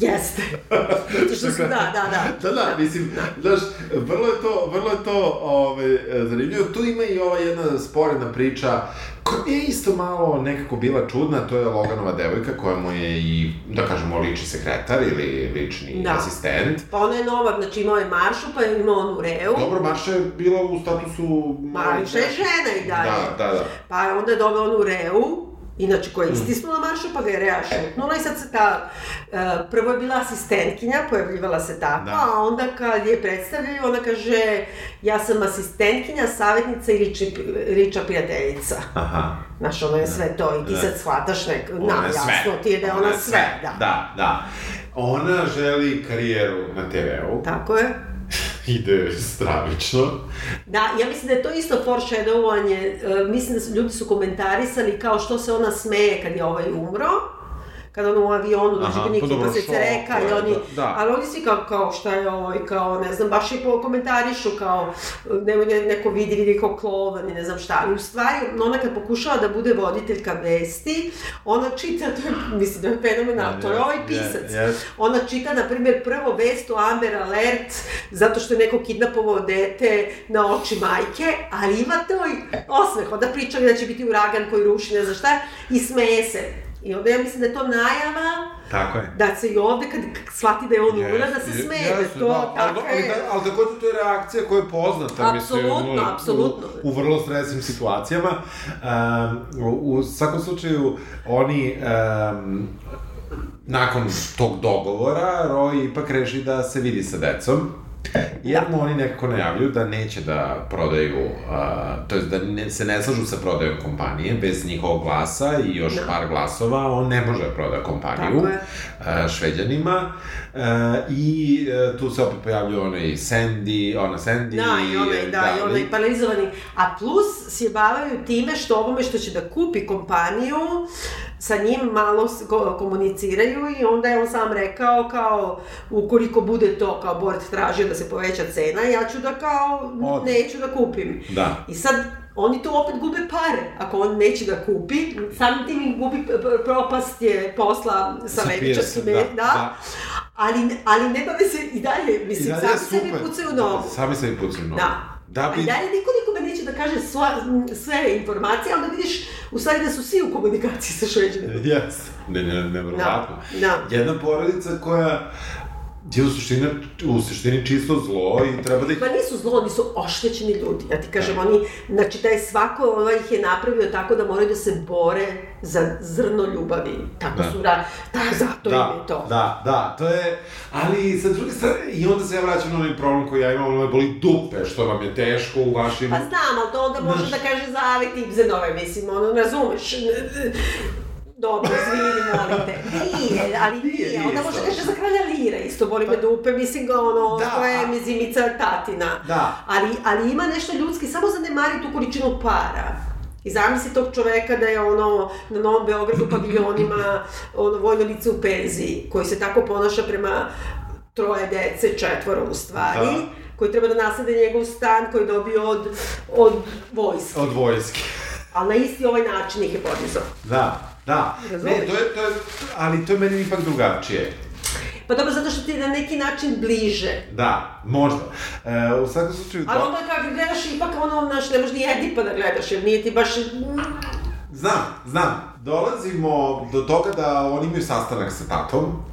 Jeste. Zato što su, da, da, da. Da, da, mislim, znaš, vrlo je to, vrlo je to ovaj, zanimljivo. Tu ima i ova jedna sporedna priča koja je isto malo nekako bila čudna, to je Loganova devojka koja mu je i, da kažemo, lični sekretar ili lični Da. asistent. Pa ona je nova, znači imao je Maršu, pa je imao onu Reu. Dobro, Marša je bila u statusu... Marša je žena i dalje. Da, da, da. Pa onda je dobila onu Reu, inače koja je istisnula Maršu, pa ga je Rea šutnula i sad se ta, uh, prvo je bila asistentkinja, pojavljivala se tako, Da. a onda kad je predstavljaju, ona kaže, ja sam asistentkinja, savjetnica i liči, liča prijateljica. Aha. Znaš, ono je sve to i ti Da. sad shvataš nek, Ona na, jasno ti je da je ona, sve, da. Da, da. Ona želi karijeru na TV-u. Tako je. Ide stravično. Da, ja mislim da je to isto foreshadowanje, e, mislim da su, ljudi su komentarisali kao što se ona smeje kad je ovaj umro, kada ono u avionu dođe kod njih pa se cereka i oni, da, da. ali oni svi kao, kao šta je ovo i kao ne znam, baš i po komentarišu kao ne, ne, neko vidi, vidi kao klovan i ne znam šta, ali u stvari ona kad pokušava da bude voditeljka vesti, ona čita, to je, mislim da je fenomenalno, to je ovaj pisac. Yes, yes. Ona čita, na primjer, prvo vest o Amber Alert, zato što je neko kidnapovao dete na oči majke, ali ima to i osmeh. Onda pričali da će biti uragan koji ruši, ne znam šta, i smeje se. I onda ja mislim da je to najava Tako je. da se i ovde, kad shvati da je on umra, da se smeje, da je jeste, to da, tako ali, ali, je. da, ali takođe to je reakcija koja je poznata, Apsolutno, mislim, u- apsolutno. U, u vrlo stresnim situacijama. Um, u, u svakom slučaju, oni um, nakon tog dogovora, Roy ipak reši da se vidi sa decom. Mu oni nekako najavljuju da neće da prodaju, uh, to jest da ne, se ne slažu sa prodajom kompanije, bez njihovog glasa i još Da. par glasova, on ne može da proda kompaniju je. uh, šveđanima. Uh, I uh, tu se opet pojavljuje onaj Sandy, ona Sandy. Da, i onaj, da, i onaj paralizovani. A plus sjebavaju time što ovome što će da kupi kompaniju, sa njim malo komuniciraju i onda je on sam rekao kao ukoliko bude to kao Bort tražio da se poveća cena, ja ću da kao Od. neću da kupim. Da. I sad oni tu opet gube pare. Ako on neće da kupi, samim tim im gubi propast je posla sa, levičarskim, Pearson, da, da, da. Ali, ali ne bave se i dalje, I mislim, dalje sami sebi pucaju u nogu. Sami sebi pucaju u nogu. Da. Da A bi... i dalje niko nikome neće da kaže sva, sve informacije, a onda vidiš u stvari da su svi u komunikaciji sa šveđanima. Jes. Ne, ne, nevjerovatno. Da. Jedna porodica koja je u suštini, u suštini čisto zlo i treba da ih... Pa nisu zlo, oni su oštećeni ljudi. Ja ti kažem, oni, znači taj svako ovaj ih je napravio tako da moraju da se bore za zrno ljubavi. Tako Da. su da, da, zato im je to. Da, da, to je, ali sa druge strane, i onda se ja vraćam na onaj problem koji ja imam, ono me boli dupe, što vam je teško u vašim... Pa znam, ali to onda može da kaže za ove tipzenove, mislim, ono, razumeš. Dobro, izvini, molim te. Nije, ali Nije, nije. Onda može kaže za kralja Lira, isto boli me dupe, mislim ga ono, Da, to je a- mezimica tatina. Da. Ali, ali ima nešto ljudski, samo zanemari tu količinu para. I zamisli tog čoveka da je ono na Novom Beogradu paviljonima ono vojno lice u penziji, koji se tako ponaša prema troje dece, četvoro u stvari, Da. koji treba da naslede njegov stan koji je dobio od, od vojske. Od vojske. Ali na isti ovaj način ih je podizao. Da, da. Razumeš? Ne, to je, to je, ali to je meni ipak drugačije. Pa dobro, zato što ti je na neki način bliže. Da, možda. E, u svakom slučaju... Ali onda kad gledaš, ipak ono, znaš, ne možeš ni Edipa da gledaš, jer nije ti baš... Znam, znam. Dolazimo do toga da oni imaju sastanak sa tatom,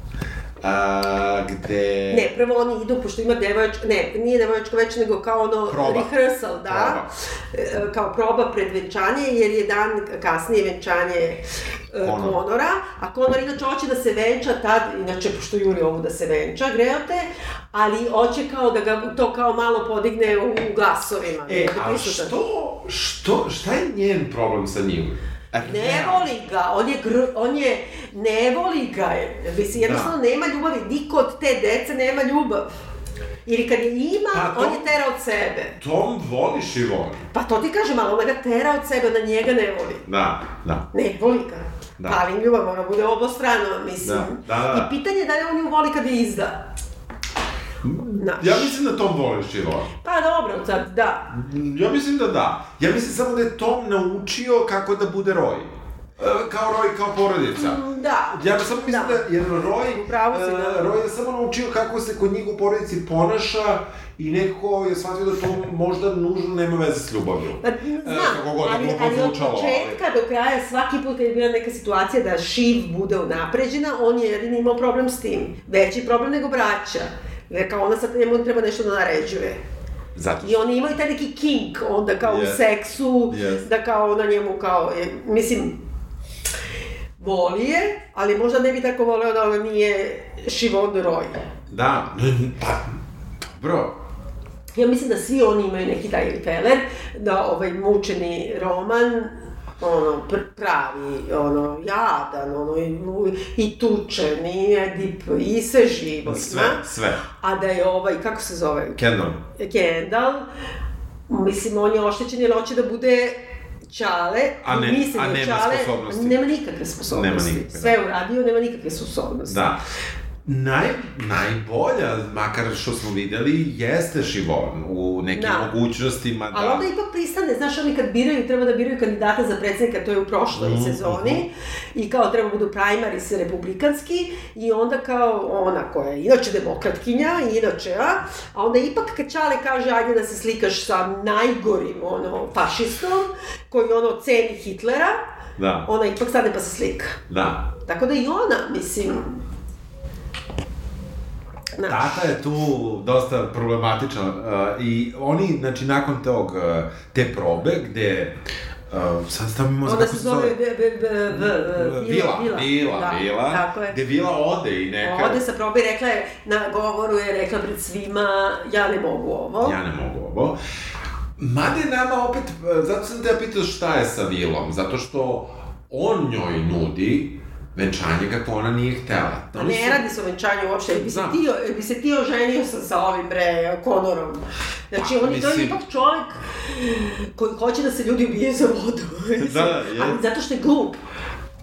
a, gde... Ne, prvo oni idu, pošto ima devojačka, ne, nije devojačka već, nego kao ono Proba. rehearsal, da, Proba. E, kao proba pred venčanje, jer je dan kasnije venčanje e, Conor. Konora, a Konor inače hoće da se venča tad, inače pošto juri ovu da se venča, greote, ali hoće kao da ga to kao malo podigne u, u glasovima. E, da a što, što, šta je njen problem sa njim? Ne voli ga, on je, gr, on je, ne voli ga, mislim, jednostavno Da. nema ljubavi, niko od te dece nema ljubav. Ili kad je ima, Pa, on je tera od sebe. Tom voli Šivon. Pa to ti kažem, ali ona ga tera od sebe, ona njega ne voli. Da, da. Ne voli ga. Da. Da. Ali ljubav mora bude obostrano, mislim. Da, da, da. I pitanje je da li on nju voli kad je izda. Znaš. Ja mislim da Tom voli Šivon. Pa dobro, sad, da. Ja mislim da da. Ja mislim samo da je Tom naučio kako da bude Roy. E, Kao Roy, kao porodica. Da. Ja samo mislim da, Da. jer Roy, Upravo si, e, da. Roy je samo naučio kako se kod njih u porodici ponaša i nekako je shvatio da to možda nužno nema veze s ljubavlju. Pa, E, znam, kako god ali, ali od zvučalo, ali- početka do kraja, svaki put kad je bila neka situacija da Šiv bude unapređena, on je jedini imao problem s tim. Veći problem nego braća. Jer kao ona sad njemu treba nešto da naređuje. Zato I oni imaju taj neki kink onda kao Yes. u seksu, Yes. da kao ona njemu kao, je, mislim, voli je, ali možda ne bi tako voleo da ona nije Šivon Roy. Da, pa, dobro. Ja mislim da svi oni imaju neki taj feler, da ovaj mučeni roman, ono, pr pravi, ono, jadan, ono, i, i tučen, i Edip, i sve živo Sve, sve. A da je ovaj, kako se zove, Kendall. Kendall, mislim, on je oštećen jer hoće da bude Čale, A ne- misli a da je nema Čale, sposobnosti. Nema nikakve sposobnosti. Nema nikakve, Sve da. je uradio, nema nikakve sposobnosti. Da. Naj, najbolja, makar što smo videli, jeste Šivon u nekim Da. mogućnostima da... Ali onda ipak pristane, znaš, oni kad biraju, treba da biraju kandidata za predsjednika, to je u prošloj Mhm, sezoni, i kao treba budu primaries republikanski, i onda kao ona koja je inače demokratkinja, inače, a, a onda ipak kad Čale kaže, ajde da se slikaš sa najgorim, ono, fašistom, koji ono ceni Hitlera, Da, ona ipak stane pa se slika. da. Tako da i ona, mislim... Znaš, Tata je tu dosta problematična uh, i oni, znači, nakon tog, uh, te probe, gde Uh, sad stavimo Onda se zove B- B- B- B- Vila, vila, Da, vila, Tako je. gde Vila ode i neka... Ode sa probe i rekla je, na govoru je rekla pred svima, ja ne mogu ovo. Ja ne mogu ovo. Mada je nama opet, uh, zato sam te pitao šta je sa Vilom, zato što on njoj nudi venčanje kako ona nije htela. Oni ne su- radi se o venčanju uopšte, bi se, ti, bi se ti oženio sa, sa ovim bre, Konorom. Znači, Pa, on je to je mislim- ipak čovjek koji hoće da se ljudi ubije za vodu. Da, da, je. Ali zato što je glup.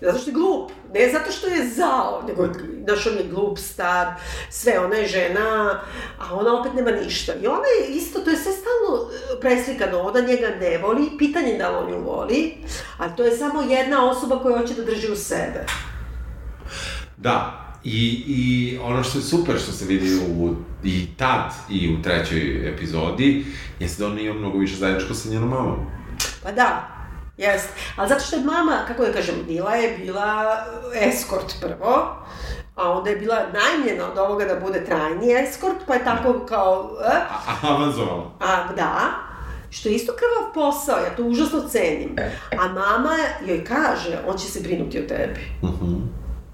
Zato što je glup. Ne zato što je zao, nego, znaš, on je glup, star, sve, ona je žena, a ona opet nema ništa. I ona je isto, to je sve stalno e, preslikano, ona njega ne voli, pitanje je da li on nju voli, ali to je samo jedna osoba koja hoće da drži u sebe. Da, i, i ono što je super što se vidi u, i tad i u trećoj epizodi, jeste da ona ima mnogo više zajedničko sa njenom mamom. Pa da, jest. Ali zato što je mama, kako da kažem, bila je bila eskort prvo, a onda je bila najmljena od ovoga da bude trajni eskort, pa je tako kao, e, A, a avanzovala. a da, što je isto krvav posao, ja to užasno cenim. A mama joj kaže, on će se brinuti o tebi. Mhm.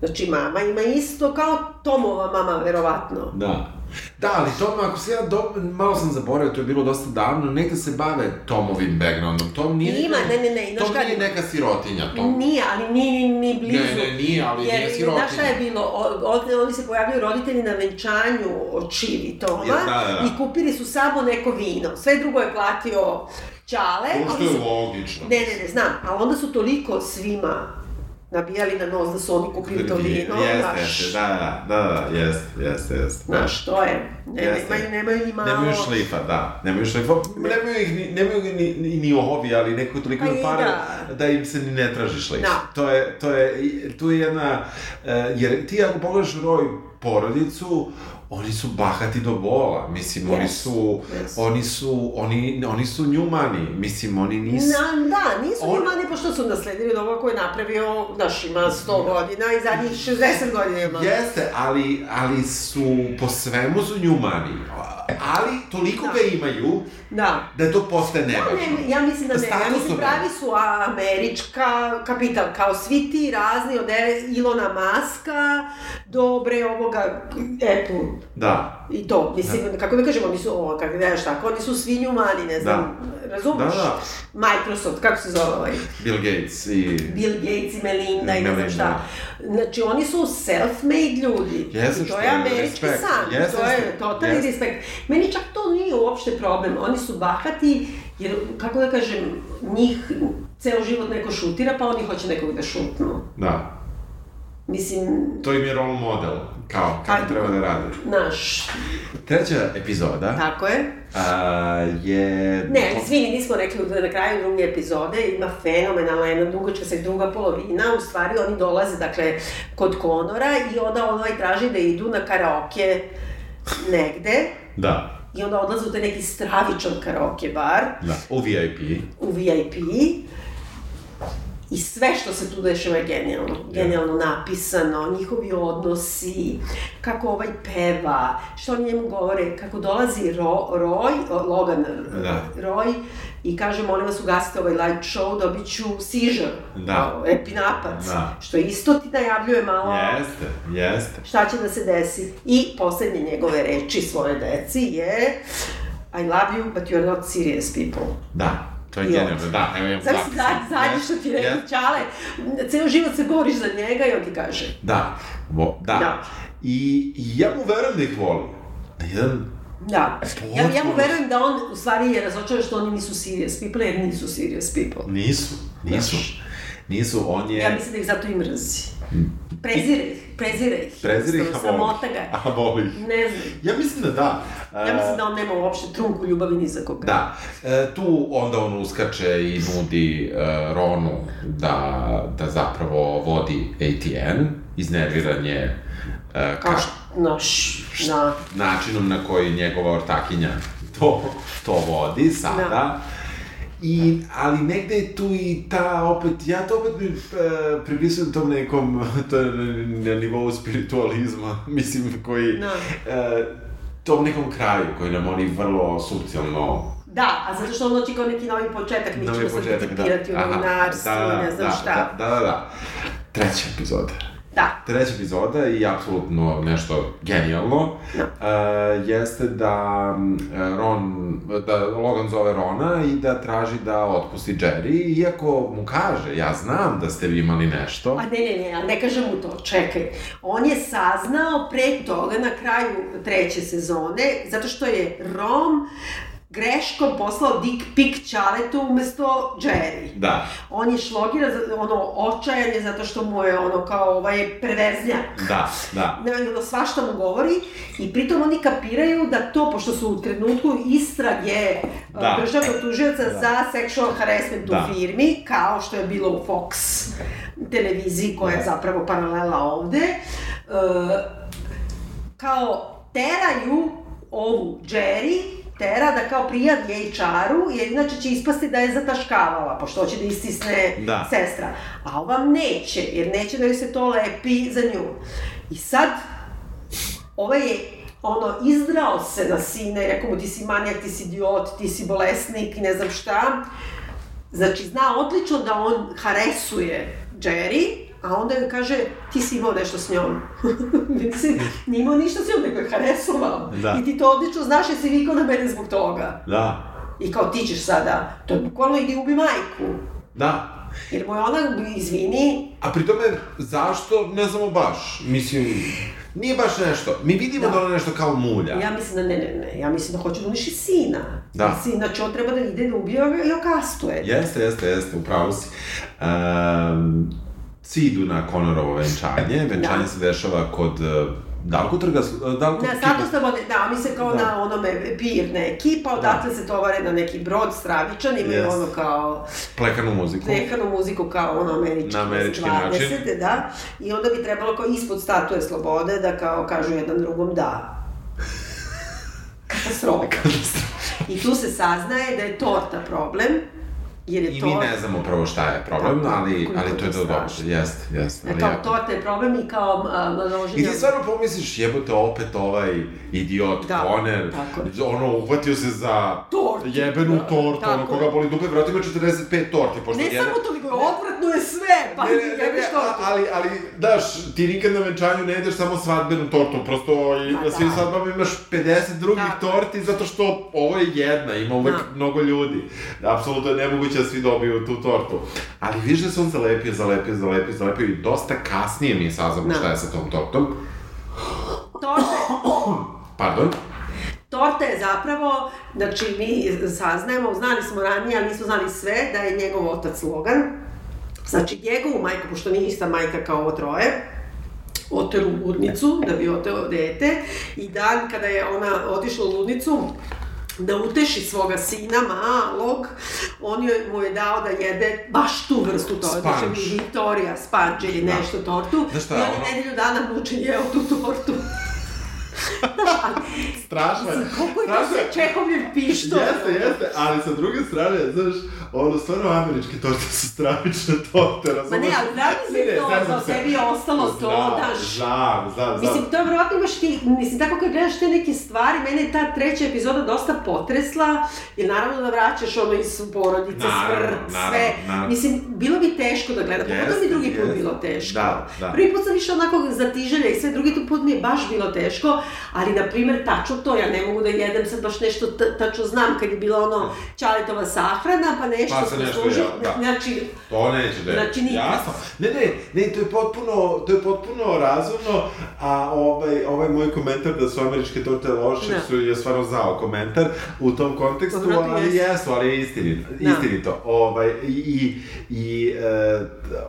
Znači, mama ima isto kao Tomova mama, verovatno. Da. Da, ali Tom, ako se ja do, malo sam zaboravio, to je bilo dosta davno, neka se bave Tomovim backgroundom. Tom nije... Ima, neka- ne, ne, ne, znaš Tom kad- nije neka sirotinja, Tom. Nije, ali nije ni, ni blizu. Ne, ne, nije, ali Jer, nije sirotinja. Znaš šta je bilo? O- Ovde oni se pojavljaju roditelji na venčanju od Čivi Toma Ja, da, da, da. i kupili su samo neko vino. Sve drugo je platio Čale. Ovo što ali je su- logično. Ne, ne, ne, znam. Ali onda su toliko svima nabijali na nos da su oni kupili to vino. Jeste, jeste, da, da, da, da, jeste, jeste, jeste. Znaš, to je. Ne, Jeste. nemaju, nemaju ni malo... Nemaju šlifa, da. Nemaju šlifa. Nemaju ih ni, nemaju ni, ni, ni ovi, ali neko toliko Pa da. da. im se ni ne traži šlif. Da. To je, to je, tu je jedna, uh, jer ti ako pogledaš roj porodicu, oni su bahati do bola, mislim, oni Jesu, su, jesu. oni su, oni, oni su njumani, mislim, oni nisu... Na, da, nisu On- imani pošto su nasledili od ovoga koji je napravio, znaš, ima 100 godina i zadnjih 60 godina ima. Jeste, ali, ali su, po svemu su njumani, ali toliko Da. ga imaju Da. da to postaje Ja, nevažno. ne, ja mislim da ne, ja mislim pravi su američka kapital, kao svi ti razni od E- Ilona Maska do bre ovoga Apple Da. I to, mislim, kako da kažem, oni su, o, kako da tako, oni su svinjumani, ne znam, razumeš? Da, da. Microsoft, kako se zove ovaj? Bill Gates i... Bill Gates i Melinda i ne znam šta. Znači, oni su self-made ljudi. Jeste, I to je američki san. Jeste, to je totalni Jeste. respekt. Meni čak to nije uopšte problem. Oni su bahati, jer, kako da kažem, njih ceo život neko šutira, pa oni hoće nekog da šutnu. Da. Mislim, To im je role model, kao, kako Ajde. treba da rade. naš, Treća epizoda tako je. a, je... Ne, izvini, nismo rekli da na kraju druge epizode ima fenomenalna jedna dugačka se druga polovina, u stvari oni dolaze, dakle, kod Konora i onda ovaj traži da idu na karaoke negde Da, i onda odlaze u taj neki stravičan karaoke bar da, u VIP. u VIP i sve što se tu dešava je genijalno. Genijalno napisano, njihovi odnosi, kako ovaj peva, što oni njemu govore, kako dolazi Ro, Roy, Logan Da. Roy i kaže, molim vas ugasite ovaj light show, dobit ću seizure, Da. epinapac, Da. što isto ti najavljuje malo Jeste, jeste. šta će da se desi. I poslednje njegove reči svoje deci je I love you, but you're not serious people. Da, to je genijalno, da, evo imam Znaš, zapisano. zadnji, zadnji što ti rekao, Jeste. Čale, ceo život se boriš za njega i on ti kaže. Da, vo, da. Da. I, I ja mu verujem da ih voli. Na jedan Da. Ja, ja mu verujem da on u stvari je razočaran što oni nisu serious people, jer nisu serious people. Nisu, nisu. Nisu, on je... Ja mislim da ih zato i mrzi. Prezire ih, prezire ih. Prezire ih, a voli. Ga. je. A voli ih. Ne znam. Ja mislim da da. Ja mislim da on nema uopšte trunku ljubavi ni za koga. Da, e, tu onda on uskače i nudi e, Ronu da, da zapravo vodi ATN, iznerviranje e, Kao ka, naš, da. načinom na koji njegova ortakinja to, to vodi sada. Da. I, ali negde je tu i ta opet, ja to opet pri, e, pripisujem tom nekom, to je na, nivou spiritualizma, mislim, koji, Da. e, tom nekom kraju koji nam oni vrlo subtilno Da, a zato što on hoće kao neki novi početak, mi Novi ćemo se početak, da. citirati u novinarstvu, da, ne znam da, šta. Da, da, da. Treća epizoda. Da. Treća epizoda i apsolutno nešto genijalno Da. uh, jeste da Ron, da Logan zove Rona i da traži da otpusti Jerry, iako mu kaže, ja znam da ste vi imali nešto. A ne, ne, ne, a ne kažem mu to, čekaj. On je saznao pre toga na kraju treće sezone, zato što je Rom greškom poslao dick pic Ćaletu umesto Jerry. Da, On je šlogira, ono, očajan je zato što mu je ono kao ovaj perverznjak. da, da. Ne, ono, svašta mu govori i pritom oni kapiraju da to, pošto su u trenutku istrage Da. da. državnog tužioca da. za sexual harassment Da. u firmi, kao što je bilo u Fox televiziji koja je Da. zapravo paralela ovde, e, kao teraju ovu Jerry, tera da kao prijavi HR-u, jer inače će ispasti da je zataškavala, pošto hoće da istisne Da. sestra. A ova neće, jer neće da joj se to lepi za nju. I sad, ovaj je ono, izdrao se na sina i rekao mu ti si manijak, ti si idiot, ti si bolesnik i ne znam šta. Znači, zna odlično da on haresuje Jerry, a onda joj kaže, ti si imao nešto s njom. Mislim, nije imao ništa s njom, nego je haresovao. Da. I ti to odlično znaš, jer si vikao na mene zbog toga. Da, I kao ti ćeš sada, to je bukvalno idi ubi majku. da. Jer mu je ona, izvini, A pri tome, zašto, ne znamo baš. Mislim, nije baš nešto. Mi vidimo da, Da. ona nešto kao mulja. ja mislim da ne, ne, ne, ja mislim da hoće da uniši sina. Da. Mislim, znači on treba da ide da ubije i okastuje. Jeste, jeste, jeste, upravo si. Um, svi idu na Conorovo venčanje, venčanje Da. se dešava kod uh, Dalkotrga, uh, Dalkot Na status slobode, da, oni se kao Da. na onome pirne ekipa, odatle se tovare na neki brod stravičan, imaju Jest. ono kao plekanu muziku. nekanu muziku kao ono američki, Na američki 20, način. da, i onda bi trebalo kao ispod statue slobode da kao kažu jedan drugom da. Katastrofa. I tu se saznaje da je torta problem, jer je I torta... mi ne znamo prvo šta je problem, Tako, ali, ali to je to to dobro. Jeste, jeste. E, kao jako. torta je problem i kao a, I ti stvarno pomisliš, jebote, opet ovaj idiot Da, Conner, ono, uhvatio se za Tortu, jebenu da, tortu, ono, tako. koga boli dupe, vratno ima 45 torti, pošto Ne jedan... samo toliko, odvratno je sve, pa Ne, ne, ne, ne, to. ali, ali, daš, ti nikad na venčanju ne jedeš samo svadbenu tortu, prosto i na svim da. svadbama imaš 50 drugih je. torti, zato što ovo je jedna, ima uvek Da. mnogo ljudi. Apsolutno je nemoguće da svi dobiju tu tortu. Ali viš da se on zalepio, zalepio, zalepio, zalepio i dosta kasnije mi saznamo Da. šta je sa tom tortom. Torte, Pardon. torta je zapravo, znači mi saznajemo, znali smo ranije, ali nismo znali sve, da je njegov otac Logan, znači njegovu majku, pošto nije ista majka kao ovo troje, oteru u ludnicu da bi oteo dete i dan kada je ona otišla u ludnicu da uteši svoga sina malog, on joj, mu je dao da jede baš tu vrstu torte, znači Sponge. Victoria sponge ili Da. nešto tortu. Znaš šta, I on ono- nedelju dana mučen jeo tu tortu. Strašno je. Koliko je to Strašno sve je. čehovljev pištolj. Jeste, jeste, ali sa druge strane, znaš, ono, stvarno američke torte su stravične torte, razumeš? Ma ne, ali li Ne, ne, si to, da se. tebi je ostalo to, daš? Znam, znam, znam. Mislim, to je vjerojatno imaš ti, mislim, tako kad gledaš te neke stvari, mene je ta treća epizoda dosta potresla, jer naravno da vraćaš ono iz porodice, Naravno, smrt, naravno, sve. naravno. Mislim, bilo bi teško da gledam, pogotovo mi drugi put jeste. bilo teško. Da, da. Prvi put sam više onako zatiželja i sve, drugi put mi je baš bilo teško, ali na primjer tačno to, ja ne mogu da jedem sad baš nešto ta- tačno znam kad je bila ono čaletova sahrana, pa nešto Pa nešto služi- jeo, da. Znači, To neće da je. Znači. Jasno. Ne, ne, ne, to je potpuno, to je potpuno razumno, a ovaj, ovaj moj komentar da su američke torte loše, Da. su je stvarno zao komentar u tom kontekstu, Vjerojatno ali jesu. jesu, ali je istinito. Da. istinito. Ovaj, I, i, e,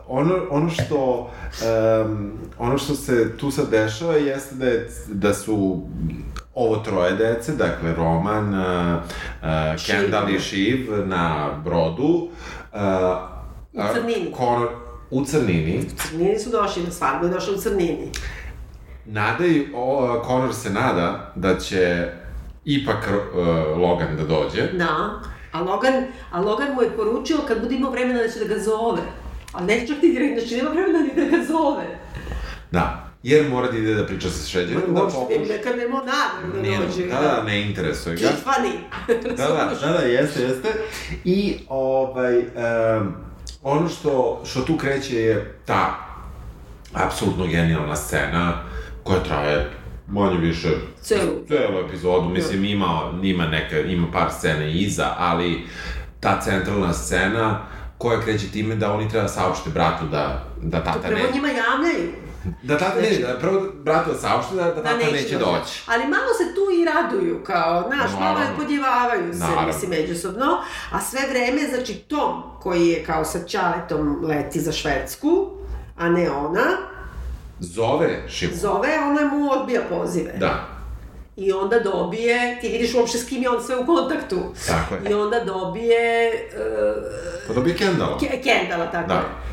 ono, ono što em, ono što se tu sad dešava jeste da, je, da su ovo troje dece, dakle Roman, uh, uh. Kendall i Šiv na brodu, uh, U crnini. Conor, u crnini. Crnini su došli na svadbu i došli u crnini. Nadaju, o, Conor se nada da će ipak uh, Logan da dođe. Da. A Logan, a Logan mu je poručio kad bude imao vremena da će da ga zove. Ali ne čak ti direktno, znači nema vremena ni da ga zove. Da. Jer mora da ide da priča sa Šređerom, da Uopšte pokuša. nekad nema nameru da dođe. da, da, ne interesuje ga. Tiffany. Da, da, da, da, jeste, jeste. I, ovaj, um, ono što, što tu kreće je ta apsolutno genijalna scena koja traje manje više Celu. celu epizodu, mislim ima, ima neka, ima par scene iza, ali ta centralna scena koja kreće time da oni treba da saopšte bratu da, da tata ne... Prvo njima javljaju. Da tata ne, da prvo bratu da saopšte da, da tata Da neće, doći. Ali malo se tu i raduju, kao, znaš, malo je podjevavaju se, Naravno. mislim, međusobno. A sve vreme, znači, Tom, koji je kao sa Čaletom leti za Švedsku, a ne ona, Zove Šimu. zove, ona mu odbija pozive. Da, I onda dobije, ti vidiš uopšte s kim je on sve u kontaktu. tako je. I onda dobije Pa dobije Kendala. uh, Kendala, tako Da. je.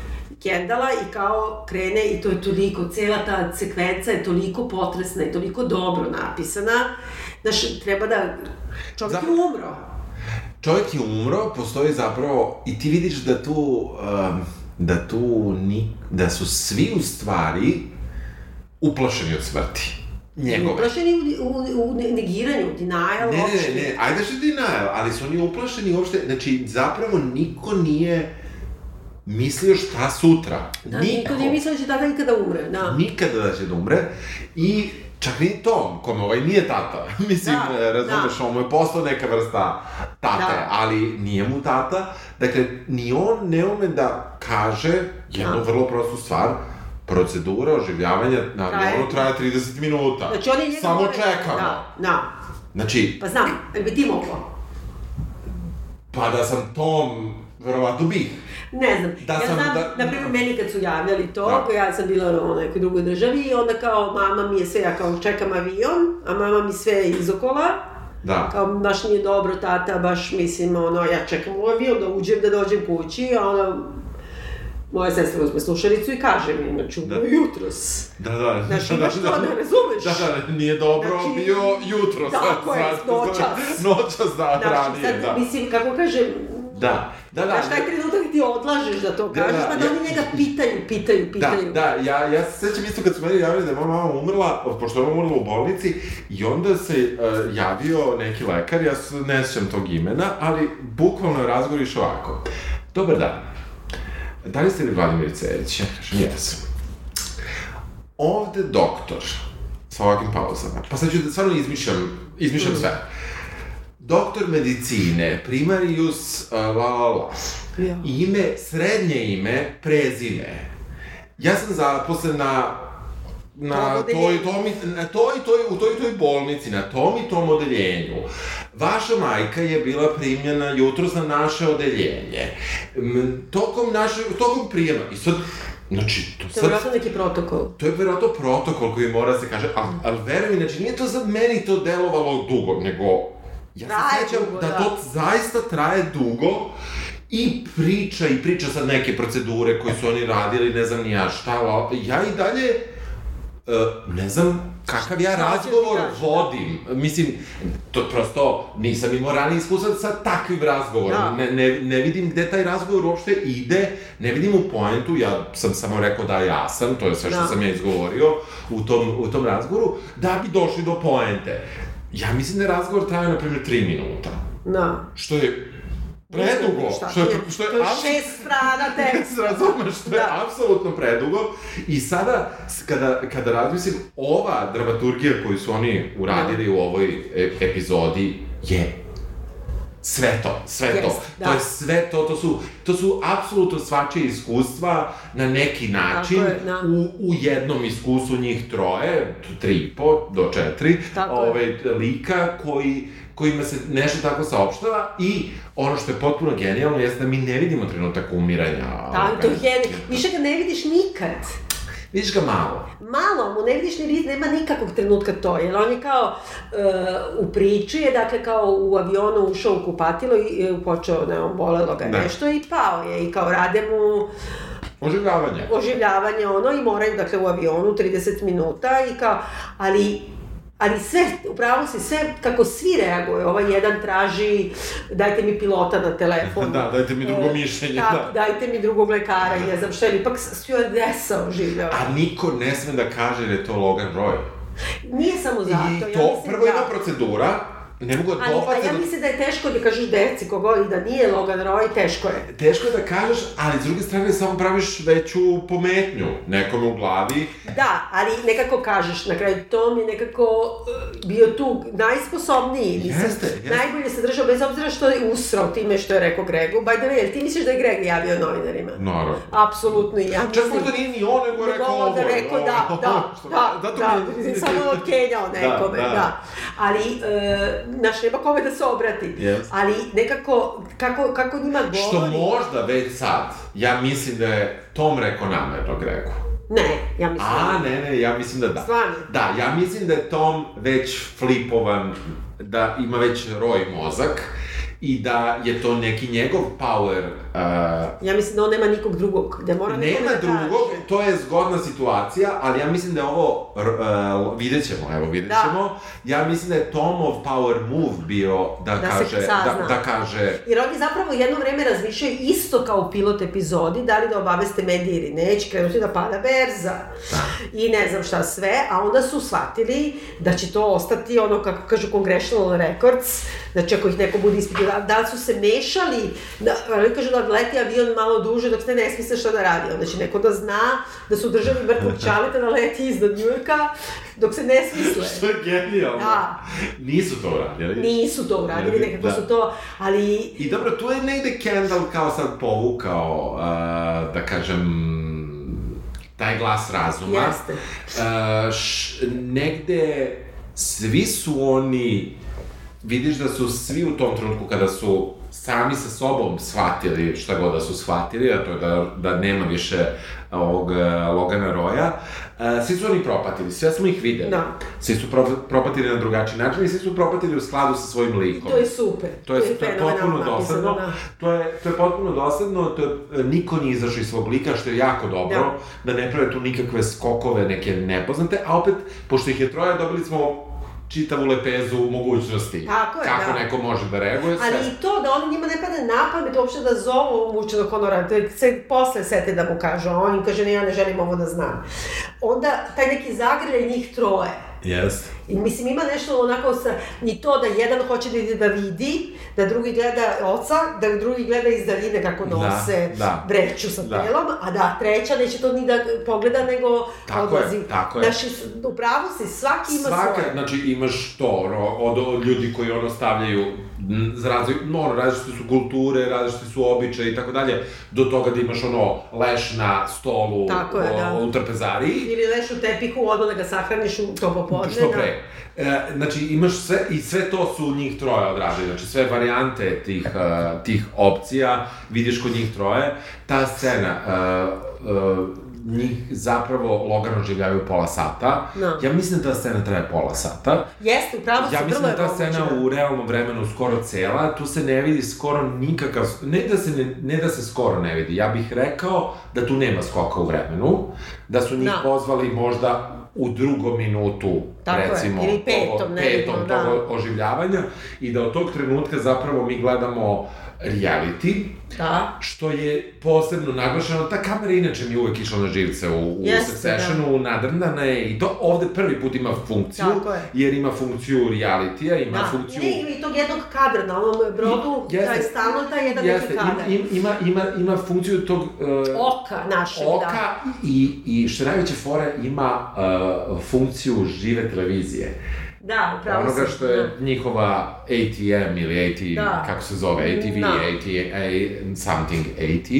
Kendala i kao krene i to je toliko, cela ta sekvenca je toliko potresna i toliko dobro napisana. Znaš, treba da... Čovjek Za- je umro. Čovjek je umro, postoji zapravo, i ti vidiš da tu, um, da tu, ni, da su svi u stvari uplašeni od smrti. Njegove. Uplašeni u, u, u negiranju, denial, Ne, ne, uopšte. ne, ne, ajde što denial, ali su oni uplašeni uopšte, znači, zapravo niko nije mislio šta sutra. Da, niko nije mislio da će tada ikada umre, da. Nikada da će da umre. I čak ni Tom, kome ovaj nije tata. Mislim, Da, razumeš, on mu je postao neka vrsta tate, Da. ali nije mu tata. Dakle, ni on ne ume da kaže jednu Da. vrlo prostu stvar, procedura oživljavanja na avionu traje 30 minuta. Znači, on je njega Samo čekamo. Da, da. Znači, Pa znam, ali bi ti moglo? pa da sam Tom, verovatno bih. Ne znam, Da ja sam- znam, da- na primjer, meni kad su javljali to, Da. ja sam bila ono, u nekoj drugoj državi i onda kao mama mi je sve, ja kao čekam avion, a mama mi sve izokola, Da. kao baš nije dobro tata, baš mislim, ono, ja čekam u avion da uđem, da dođem kući, a ona, moja sestra uzme slušalicu i kaže mi, znači, Da. da. jutros. Da, da. Znači, da, imaš to, ne razumeš? Da, da, nije dobro Znači, bio jutro. tako je, noćas. Noćas, da, Znači, ranije, sad, da. mislim, kako kažem, Da, da, da. Znaš, taj trenutak ti odlažeš da to Da, kažeš, da, pa da ja- oni njega pitaju, pitaju, Da, pitaju. da, ja, ja se sećam isto kad su meni javili da je moja mama umrla, pošto je umrla u bolnici, i onda se uh, javio neki lekar, ja se ne sjećam tog imena, ali bukvalno je razgovor išao ovako. Dobar dan. da li ste li Vladimir Cerić? Ja kažem, jesam. Ovde doktor, sa ovakvim pauzama, pa sad ću da stvarno izmišljam, izmišljam mm. sve. Doktor medicine, primarius, uh, la la la. Ja. Ime, srednje ime, prezime. Ja sam zaposlen na na Tom toj, tomi, na toj, toj, u toj, toj bolnici, na tom i tom odeljenju. Vaša majka je bila primljena jutros na naše odeljenje. M, tokom naše, tokom prijema. I sad, znači, to To je vjerojatno neki protokol. to je verovatno protokol koji mora da se kaže, ali, ali veruj mi, znači nije to za meni to delovalo dugo, nego ja Traje se sjećam dugo, da, da. to zaista traje dugo i priča, i priča sad neke procedure koje su oni radili, ne znam ni ja šta, ja i dalje, e, ne znam kakav ja ćeš razgovor da. vodim. Mislim, to prosto nisam imao ranije iskustva sa takvim razgovorom. Da. Ne, ne, ne vidim gde taj razgovor uopšte ide, ne vidim u poentu, ja sam samo rekao da ja sam, to je sve što Da. sam ja izgovorio u tom, u tom razgovoru, da bi došli do poente. Ja mislim da je razgovor trajao, na primjer, tri minuta. Da. Što je predugo. Šta Što je, je? što je, to je šest strana teksta. Razumeš, što je Da. apsolutno predugo. I sada, kada, kada razmislim, ova dramaturgija koju su oni uradili u ovoj e epizodi je sve to, sve to. Jest, da. To je sve to, to su, to su apsolutno svačije iskustva na neki način je, da. u, u jednom iskustvu njih troje, tri i po do četiri, Tako je. ovaj, lika koji kojima se nešto tako saopštava i ono što je potpuno genijalno jeste da mi ne vidimo trenutak umiranja. Da, ovoga. to je. Više ga ne vidiš nikad. Vidiš ga malo. Malo mu ne vidiš ni rit, nema nikakvog trenutka to, jer on je kao uh, u priči je, dakle kao u avionu ušao u kupatilo i uh, počeo, ne, on bolelo ga je Da. nešto i pao je i kao rade mu Oživljavanje. oživljavanje ono i moraju dakle u avionu 30 minuta i kao, ali ali sve, upravo si sve, kako svi reaguju, ovaj jedan traži, dajte mi pilota na telefon. Da, dajte mi drugo E, mišljenje, tako, da. dajte mi drugog lekara i ne znam šta, ipak stewardesa oživljava. A niko ne sme da kaže da je to Logan Roy. Nije samo zato, I ja to, mislim prvo da... ima procedura, ne mogu da Ali, a ja mislim da je teško da kažeš deci kogo i da nije Logan Roy, teško je. Teško je da kažeš, ali s druge strane samo praviš veću pometnju nekome u glavi. Da, ali nekako kažeš, na kraju Tom je nekako uh, bio tu najsposobniji, mislim, Jeste, jeste. najbolje se držao, bez obzira što je usrao time što je rekao Gregu. By the way, ti misliš da je Greg javio novinarima? Naravno. Apsolutno i ja Čak možda nije ni on, nego je Nego rekao onda ovo. rekao da, da, Što- da, zato da, mi- da, samo otkenjao nekome, da, da. Ali, e, znaš, nema kome da se obrati. Yes. Ali nekako, kako, kako njima govori... Što možda već sad, ja mislim da je Tom rekao namerno Gregu. Ne, ja mislim... A, ne, ne, ja mislim da da. Stvarno? Da, ja mislim da je Tom već flipovan, da ima već roj mozak i da je to neki njegov power uh, Ja mislim da on nema nikog drugog, da mora Nema da drugog, kaže. to je zgodna situacija, ali ja mislim da je ovo, uh, vidjet ćemo, evo vidjet Da. ćemo, ja mislim da je Tomov power move bio da, Da kaže, da, da kaže, Jer oni zapravo jedno vreme razmišljaju isto kao pilot epizodi, da li da obaveste medije ili neće, krenuti da pada berza. I ne znam šta sve, a onda su shvatili da će to ostati ono, kako kažu, congressional records, znači ako ih neko bude ispitio, da, da su se mešali, da, ali kažu da leti avion malo duže dok se ne smisle šta da radi, onda će neko da zna da su držali mrtvog čaleta da leti iznad Njujorka dok se ne smisle. što je genijalno. Da. Nisu to uradili. Nisu to uradili, Da. nekako su to, ali I dobro, tu je negde Kendall kao sad povukao, uh, da kažem, taj glas razuma. Jeste. Uh, š, negde svi su oni, vidiš da su svi u tom trenutku kada su sami sa sobom shvatili šta god da su shvatili, a to je da, da nema više ovog Logana Roya, uh, svi su oni propatili, sve smo ih videli. Da. Svi su pro, propatili na drugačiji način i svi su propatili u skladu sa svojim likom. to je super. To je, to je fenomenalno potpuno napisano, dosadno. da. To je, to je potpuno dosadno, to je, niko nije izašao iz svog lika, što je jako dobro, da. ne prave tu nikakve skokove, neke nepoznate, a opet, pošto ih je troje, dobili smo čitavu lepezu mogućnosti. Tako je, Kako da. neko može da reaguje, sve. Ali i to da on njima ne pada na pamet uopšte da zovu mučenog honora, je se posle sete da mu kažu, a on im kaže ne, ja ne želim ovo da znam. Onda taj neki zagrljaj njih troje, Jeste. I mislim, ima nešto onako sa, ni to da jedan hoće da ide da vidi, da drugi gleda oca, da drugi gleda iz daljine kako Da, nose da. vreću sa Da. telom, a da treća neće to ni da pogleda, nego Tako je, odlazi. tako je. Znači, u pravu si, svaki ima Svaka, svoje. znači imaš to, ono, od, od ljudi koji ono stavljaju, m, za razli, no, različite su kulture, različite su običaje i tako dalje, do toga da imaš ono, leš na stolu Tako je, o, da. u trpezariji, Ili leš u tepihu, odmah da ga sahraniš u to popodne. Što da. E, znači, imaš sve, i sve to su njih troje odradili, znači sve varijante tih, uh, tih opcija vidiš kod njih troje. Ta scena, uh, uh, njih zapravo Logan oživljavaju pola sata. Da. Ja mislim da ta scena traje pola sata. Jeste, upravo Ja mislim da ta scena da. u realnom vremenu skoro cela, tu se ne vidi skoro nikakav, ne da se, ne, ne da se skoro ne vidi, ja bih rekao da tu nema skoka u vremenu, da su njih Da. pozvali možda u drugom minutu, Tako je, recimo, ili petom, nebitno, petom da. tog oživljavanja i da od tog trenutka zapravo mi gledamo reality, Da. što je posebno naglašeno, ta kamera inače mi je uvek išla na živce u, u Jeste, Successionu, nadrndana je i to ovde prvi put ima funkciju, je. jer ima funkciju realitija, ima Da, funkciju... ne, ima i tog jednog kadra na ovom brodu, Jeste. taj stalno taj jedan Jeste, neki kadar. im, im, ima, ima, ima funkciju tog... Uh, Oka našeg, oka da. i, i što je najveća fora, ima uh, funkciju žive televizije. Da, upravo Onoga što je da. njihova ATM ili AT, Da. kako se zove, ATV, Da. AT, A, something AT.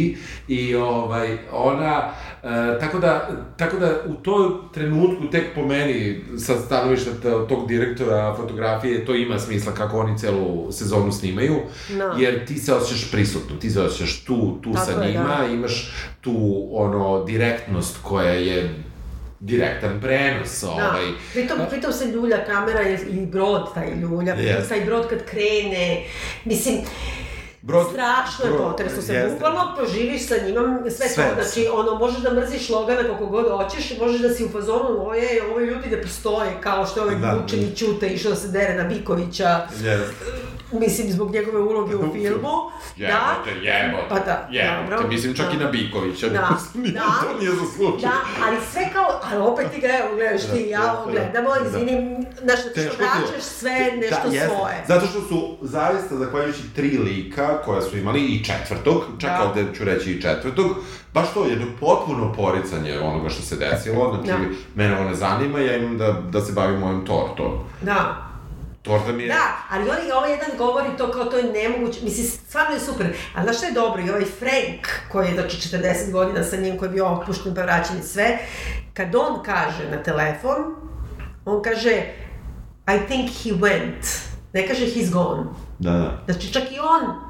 I ovaj, ona, e, tako, da, tako da u toj trenutku, tek po meni, sa stanovišta tog direktora fotografije, to ima smisla kako oni celu sezonu snimaju, Da. jer ti se osjećaš prisutno, ti se osjećaš tu, tu Tako sa je, njima, da. imaš tu ono direktnost koja je direktan prenos, Da. ovaj, Pritom, pritom se ljulja kamera i, brod taj ljulja, Jeste. taj brod kad krene, mislim, Brod- strašno je brod- potresno se, jeste. bukvalno proživiš sa njima sve, Sve. to, znači, ono, možeš da mrziš Logana koliko god hoćeš, možeš da si u fazonu, oje, ovi ljudi ne postoje, kao što je ovaj Da. Vučeni Ćute išao da se dere na Bikovića, Yes. Mislim, zbog njegove uloge u filmu, Jebote, jebote, Pa da, jebote, dobro. mislim čak i Da. na Bikovića, Da, nije, da. to nije zasluženo. Da, ali sve kao, ali opet ti ga, evo, gledaš ti i ja, Da, ovo da, gledamo, da. izvinim, znaš, što Teško ti je. vraćaš sve nešto jeste. svoje. Zato što su zaista, zahvaljujući tri lika koja su imali i četvrtog, čak Da. ovde ću reći i četvrtog, baš to jedno potpuno poricanje onoga što se desilo, znači Da. mene ovo ne zanima, ja imam da, da se bavim mojom tortom. Da. Torta mi je... Da, ali oni, ovaj jedan govori to kao to je nemoguće, mislim, stvarno je super, ali znaš što je dobro, i ovaj Frank, koji je, znači, 40 godina sa njim, koji je bio opušten pa vraćen i sve, kad on kaže na telefon, on kaže, I think he went, ne kaže he's gone. Da, da. Znači, čak i on,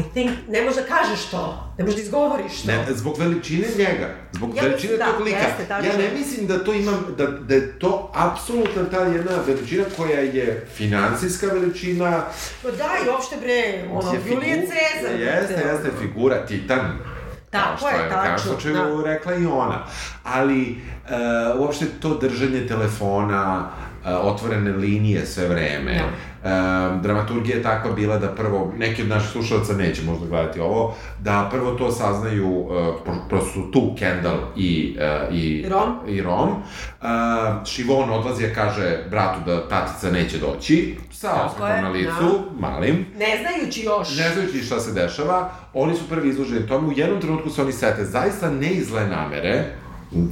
I think, ne možeš da kažeš to, ne možeš da izgovoriš to. Ne, zbog veličine njega, zbog Ja veličine da, tog lika. jeste, ja ne mislim da to imam, da, da je to apsolutno ta jedna veličina koja je finansijska veličina, Pa da, i uopšte bre, ono, je Julije Cezar. Jeste, jeste, figura, titan. Tako kao je, Kao tačno, što je da. rekla i ona. Ali, uh, uopšte to držanje telefona, uh, otvorene linije sve vreme. Da. Uh, dramaturgija je takva bila da prvo, neki od naših slušalaca neće možda gledati ovo, da prvo to saznaju, uh, pro- prosto tu Kendall i, uh, i Rom. i Rom. Uh, Šivon odlazi, a kaže bratu da tatica neće doći, sa osmehom je, na licu, malim. Ne znajući još. Ne znajući šta se dešava, oni su prvi izloženi tome. U jednom trenutku se oni sete zaista ne iz namere,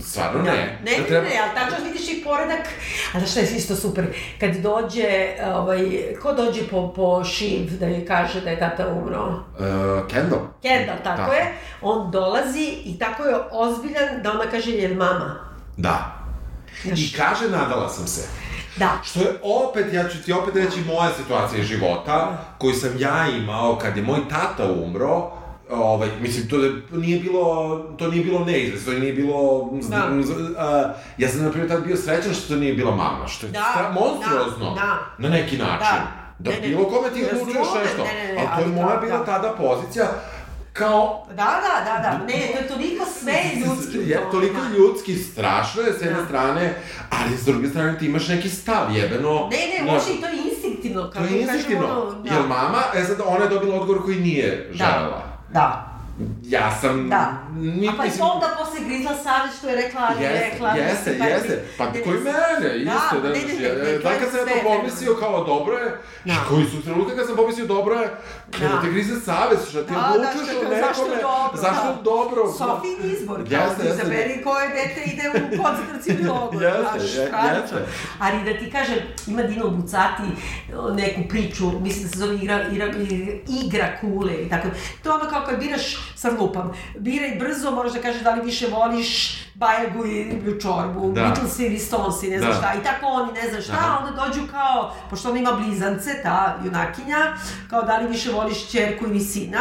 stvarno Da. ne. Ne, da ne, ne, ali tačno vidiš i poredak, a znaš šta je isto super, kad dođe, ovaj, ko dođe po, po Shiv da joj kaže da je tata umro? Uh, Kendall. Kendall, tako, Tako. je, on dolazi i tako je ozbiljan da ona kaže, jel mama? Da. I kaže, nadala sam se. Da. Što je opet, ja ću ti opet reći moja situacija života, koju sam ja imao kad je moj tata umro, ovaj, mislim, to je- nije bilo, to nije bilo neizvesno, to nije bilo, z- Da. z- a, ja sam, na primjer, tad bio srećan što to nije bila mama, što je Da, stra- monstruozno, da, da. na neki način. Da. Da, Ne, bilo kome ti ja odlučuješ nešto, ne, ne, ne, ali to je moja to- bila da. tada pozicija kao Da, da, da, da, ne, to je toliko sve ljudski je tome. toliko ljudski, strašno je s jedne Da. strane, ali s druge strane ti imaš neki stav, jebeno. Ne, ne, može i to je instinktivno, To kako je instinktivno. ono, da. Jel mama, e sad ona je dobila odgovor koji nije želela. Da, da. Ja sam... Da. Ni, A pa mislim, onda posle grizla saveć što je rekla, ali je Jeste, rekla. jeste, mislim, pa- jeste. Pa ne, koji mene, isto, da, da, ne, ne, ne, ne, to da je kad sam ja to pomislio kao dobro je, Da. da. koji su trenutka kad sam pomislio dobro je, kada Da. te grize savest, što ti Da, da, o kao, zašto nekome, dobro, zašto da. dobro. Sofin izbor, kao Jeste, jeste. izaberi koje dete ide u koncentracijni logor, Jeste, jeste. Ali da ti kažem, ima Dino Bucati neku priču, mislim da se zove igra, igra, igra kule i tako. To ono kao kad biraš, sad lupam, biraj brzo, moraš da kažeš da li više voliš Bajagu ili Čorbu, Da. Beatles ili Stones i ne znam Da. šta. I tako oni ne znam šta, Aha. onda dođu kao, pošto ona ima blizance, ta junakinja, kao da li više voliš čerku ili sina.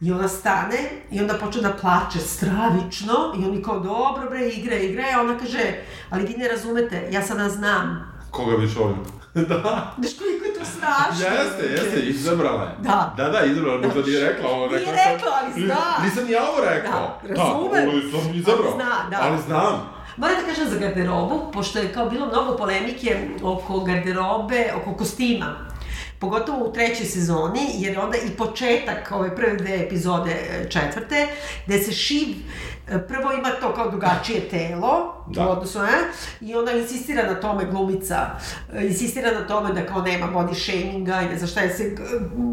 I ona stane i onda počne da plače stravično i oni kao dobro bre igre igre a ona kaže ali vi ne razumete ja sada znam Koga bi volim? da. Znaš koliko strašno Jeste, jeste, izabrala je. Da. Da, da, izabrala, možda nije rekla ovo. Nije rekla ali zna. Nisam ni ja ovo rekao. Da, razume. Da, ovo sam izabrao. Ali zna, da. Ali znam. Moram da kažem za garderobu, pošto je kao bilo mnogo polemike oko garderobe, oko kostima. Pogotovo u trećoj sezoni, jer je onda i početak ove prve dve epizode e, četvrte, gde se Šiv prvo ima to kao drugačije telo, Da. u odnosu, ne? I ona insistira na tome glumica, e, insistira na tome da kao nema body shaminga i ne znam šta je se,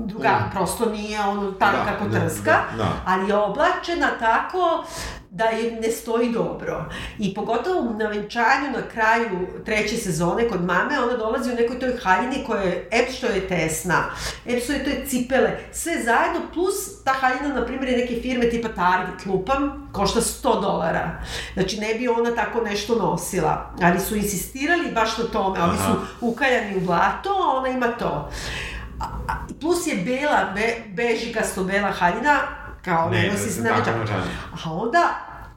druga, Mm. prosto nije ono tako Da, kako da, trska, da, da. ali je oblačena tako da je ne stoji dobro. I pogotovo na venčanju na kraju treće sezone kod mame, ona dolazi u nekoj toj haljini koja je, em što je tesna, em što je to je cipele, sve zajedno, plus ta haljina, na primjer, je neke firme tipa Target, lupam, košta 100 dolara. Znači, ne bi ona tako nešto nosila. Ali su insistirali baš na tome, oni Aha. su ukaljani u blato, ona ima to. Plus je bela, be, bežikasto bela haljina, kao ne, nosi da, na venčanje. A onda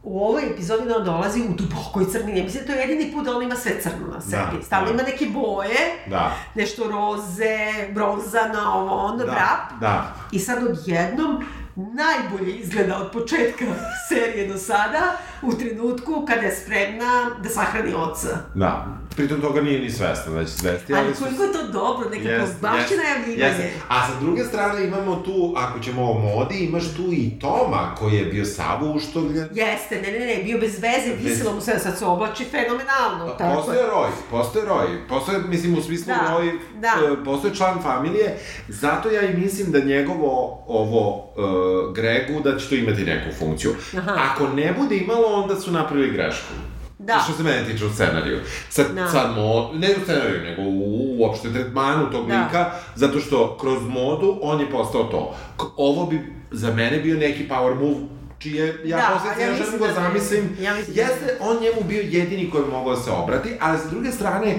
u ovoj epizodi ona dolazi u dubokoj crnini. Mislim to je jedini put da ona ima sve crno na sebi. Da, Stalno da. ima neke boje, Da. nešto roze, bronzana, ovo, ono, Da, vrap. da. I sad odjednom najbolje izgleda od početka serije do sada, u trenutku kada je spremna da sahrani oca. Da. Pritom toga nije ni svesna da će svesti, ali, Ali koliko je to dobro, nekako baš je najavljivanje. jeste. A sa druge strane imamo tu, ako ćemo o modi, imaš tu i Toma koji je bio Savo uštogljen. Jeste, ne, ne, ne, bio bez veze, visilo mu se, sad se oblači fenomenalno. tako je. Postoje roj, postoje roj, postoje, mislim, u smislu Da, roj, da. e, postoje član familije, zato ja i mislim da njegovo, ovo, uh, Gregu, da će to imati neku funkciju. Aha. Ako ne bude imalo, onda su napravili grešku. Da. Što se mene tiče u scenariju. Sad, Da. sad mo, ne u scenariju, nego u uopšte tretmanu tog Da. lika, zato što kroz modu on je postao to. Ovo bi za mene bio neki power move čije ja Da, posle ja želim da ne. zamislim. Ja mislim da. Jeste on njemu bio jedini koji je mogao da se obrati, ali sa druge strane,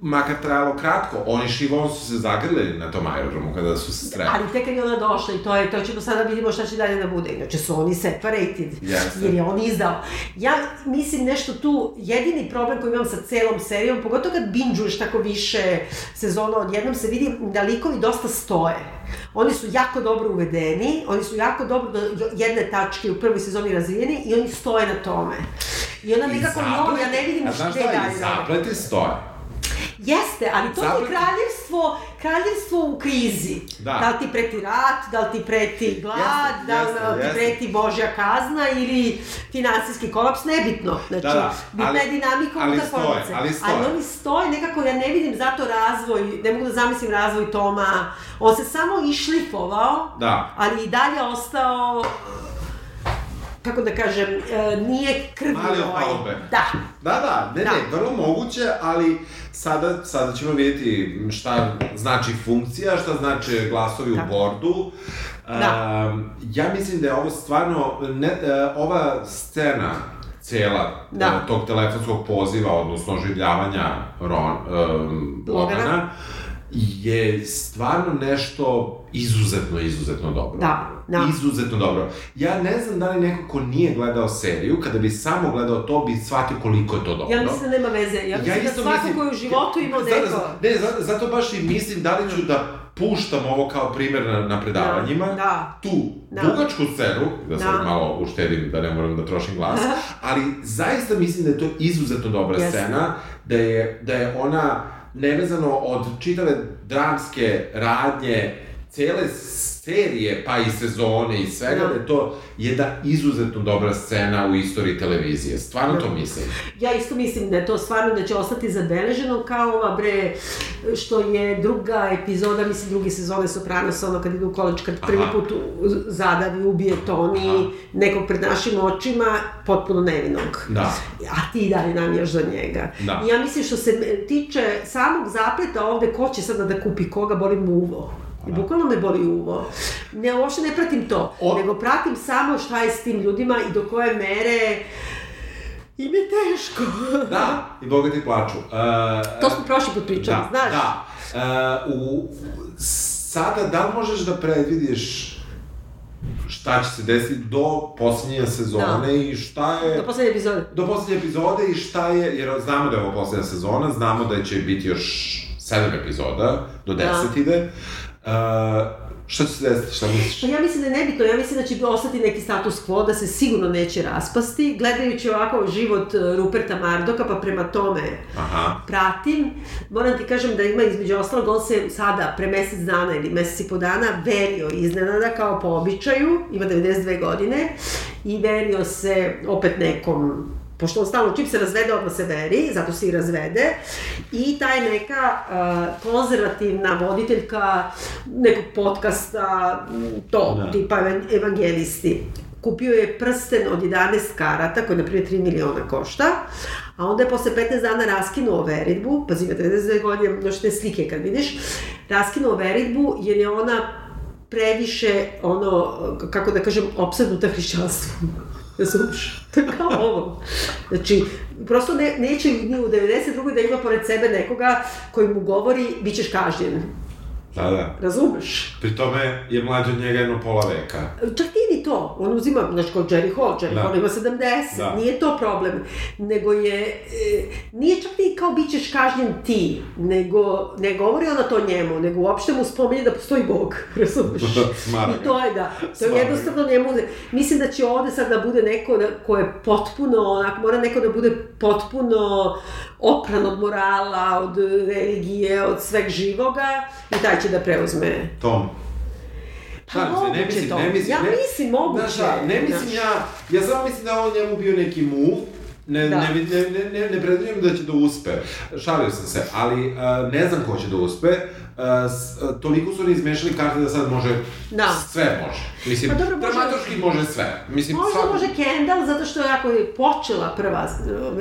makar trajalo kratko, oni i Šivon su se zagrlili na tom aerodromu kada su se sreli. Ali tek kad je ona došla i to je, to ćemo sada vidimo šta će dalje da bude. Inače su oni separated, Jeste. jer je on izdao. Ja mislim nešto tu, jedini problem koji imam sa celom serijom, pogotovo kad binđuješ tako više sezona, odjednom se vidi da likovi dosta stoje. Oni su jako dobro uvedeni, oni su jako dobro do jedne tačke u prvoj sezoni razvijeni i oni stoje na tome. I onda nekako mnogo, ja ne vidim znaš šta, dalje. i da ode. zapleti stoje. Jeste, ali to je Zapravo- kraljevstvo, kraljevstvo u krizi. Da. Da li ti preti rat, da li ti preti glad, Jeste, da li jeste, ti jeste. preti božja kazna ili finansijski kolaps, nebitno. Znači, Da, da, bitna je dinamika ali unutar porodice. ali stoje. ali oni stoje, nekako ja ne vidim zato razvoj, ne mogu da zamislim razvoj Toma. On se samo išlifovao, Da. ali i dalje ostao kako da kažem, e, nije krvni Mali od ovaj. palbe. Da. Da, da, ne, Da. ne, vrlo moguće, ali sada, sada ćemo vidjeti šta znači funkcija, šta znači glasovi u Tako. bordu. Da. Um, ja mislim da je ovo stvarno, ne, e, ova scena cela Da. e, tog telefonskog poziva, odnosno oživljavanja Ron, um, Logana. Logana, je stvarno nešto izuzetno, izuzetno dobro. Da, da. Izuzetno dobro. Ja ne znam da li neko ko nije gledao seriju, kada bi samo gledao to, bi shvatio koliko je to dobro. Ja mislim da nema veze. Ja mislim da isto svako mislim- ko je u životu ima Zato- neko... Ne, zato, zato baš i mislim da li ću da puštam ovo kao primjer na, na predavanjima. Da. Tu, Da. dugačku scenu, da sad Da. malo uštedim, da ne moram da trošim glas, ali zaista mislim da je to izuzetno dobra Jeste. scena, da je, da je ona nevezano od čitave dramske radnje cele serije, pa i sezone i svega, Da. da je to jedna izuzetno dobra scena u istoriji televizije. Stvarno to mislim. Ja isto mislim da je to stvarno da će ostati zabeleženo kao ova bre što je druga epizoda, mislim druge sezone Sopranosa, ono kad idu u koleč, kad prvi Aha. put zadavi, ubije Toni, Aha. nekog pred našim očima, potpuno nevinog. Da. A ti i dalje navijaš za njega. Da. I ja mislim što se tiče samog zapleta ovde, ko će sada da kupi koga, boli mu uvo. I bukvalno me boli uvo. Ne, uopšte ne pratim to, O- nego pratim samo šta je s tim ljudima i do koje mere im je teško. Da, i bogati plaču. Uh, To smo prošli put pričali, da, znaš? Da. Uh, u, sada, da li možeš da predvidiš šta će se desiti do poslednje sezone Da. i šta je... Do poslednje epizode. do poslednje epizode i šta je, jer znamo da je ovo poslednja sezona, znamo da će biti još sedam epizoda, do Da. deset ide. Uh, šta će se desiti, šta misliš? Pa ja mislim da je nebitno, ja mislim da će ostati neki status quo, da se sigurno neće raspasti, gledajući ovako život e, Ruperta Mardoka, pa prema tome Aha. pratim. Moram ti kažem da ima između ostalog, on se sada pre mesec dana ili mesec i po dana verio iznenada kao po običaju, ima 92 godine, i verio se opet nekom pošto on stalno čim se razvede, odmah se veri, zato se i razvede. I ta je neka uh, konzervativna voditeljka nekog podcasta, to, Da. tipa evan- evangelisti. Kupio je prsten od 11 karata, koji na primjer 3 miliona košta, a onda je posle 15 dana raskinuo veritbu, pazi, ima 92 godine, još te slike kad vidiš, raskinuo veritbu jer je ona previše, ono, kako da kažem, opsednuta hrišćanstvom. Razumiješ? To je kao ovo. Znači, prosto ne, neće ni u 92. da ima pored sebe nekoga koji mu govori, bit ćeš kažnjen. Da, da. Razumeš? Pri tome je mlađi od njega jedno pola veka. Čak nije ni to. On uzima, znači, kao Jerry Hall, Jerry Da. Hall ima 70, Da. nije to problem. Nego je, e, nije čak ni kao bit ćeš kažnjen ti, nego ne govori ona to njemu, nego uopšte mu spominje da postoji Bog, razumeš? Smara I to je da, to je Smara jednostavno njemu, mislim da će ovde sad da bude neko da, ko je potpuno, onako, mora neko da bude potpuno opran od morala, od religije, od sveg živoga i taj će da preuzme Tom. Pa Šalim se, ne moguće mislim, to. ne mislim, Ja ne, mislim moguće, Znaš ne mislim znaš. ja, ja samo mislim da on njemu bio neki move, ne, Da. ne, ne, ne, ne, ne predvidim da će da uspe. Šalio sam se, ali uh, ne znam ko će da uspe. Uh, s, uh, toliko su ne izmešali karte da sad može, Da. sve može. Mislim, Pa dobro, može- dramaturški može sve. Mislim, Možda svako- može Kendall, zato što je ako je počela prva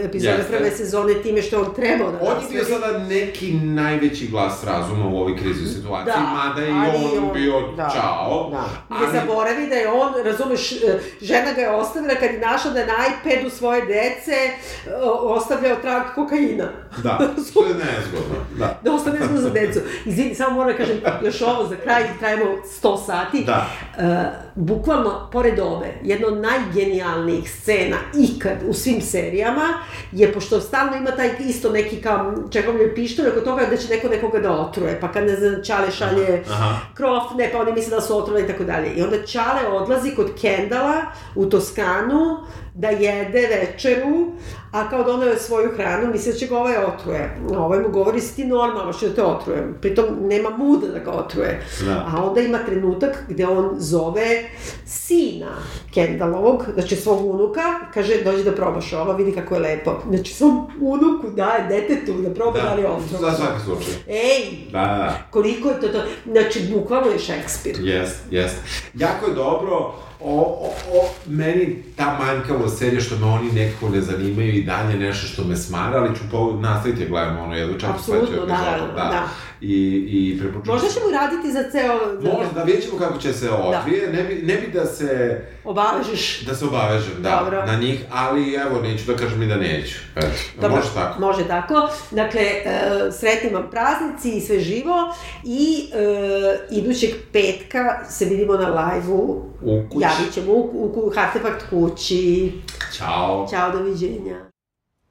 epizoda Jeste. prve sezone time što on trebao da On je bio sada neki najveći glas razuma u ovoj krizi situaciji, Da, mada je i ali on, bio da, čao. Da. ali- Ne zaboravi da je on, razumeš, žena ga je ostavila kad je našla da je na iPadu svoje dece e, ostavljao trag kokaina. Da, što je nezgodno. Da. Da ostane smo za decu. Izvini, samo moram da kažem još ovo za kraj, trajimo 100 sati. Da. E, bukvalno, pored ove, jedna od najgenijalnijih scena ikad u svim serijama je, pošto stalno ima taj isto neki kao čekovlje pištolj, oko toga da će neko nekoga da otruje, pa kad ne znam, Čale šalje Aha. krof, ne, pa oni misle da su otrovani i tako dalje. I onda Čale odlazi kod Kendala u Toskanu da jede večeru, a kao donao je svoju hranu, misli da će ga ovaj otruje. Ovaj mu govori, si ti normalno, što da te otrujem. Pritom nema muda da ga otruje. Da. A onda ima trenutak gde on zove sina Kendalovog, znači svog unuka, kaže, dođi da probaš ovo, vidi kako je lepo. Znači, svom unuku daje detetu da proba da, li je otrov. za svaki slučaj. Ej, Da, da, da. koliko je to to, znači, bukvalno je Šekspir. Jest, jest. Jako je dobro, o, o, o, meni ta manjkavost serija što me oni nekako ne zanimaju i dalje nešto što me smara, ali ću po, nastaviti da gledam ono jednu čak sledeću da, epizodu, da, da. I, i preporučujem. Možda ćemo raditi za ceo... Možda, da vidjet ćemo kako će se odvije, ne, bi, ne bi da se, Obavežeš. da se obavežem, da, Dobro. na njih, ali evo, neću da kažem i da neću. Eto, Dobro, može tako. Može tako. Dakle, e, sretni vam praznici i sve živo. I e, idućeg petka se vidimo na live-u. U kući. Javit ćemo u, u, u Artefakt kući. Ćao. Ćao, doviđenja.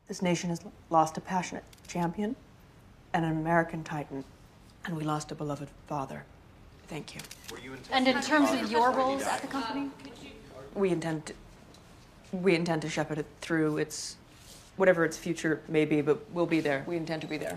This nation has lost a passionate champion and an American titan, and we lost a beloved father. Thank you. you And in terms of your roles at the company? We intend to, we intend to shepherd it through its whatever its future may be, but we'll be there. We intend to be there.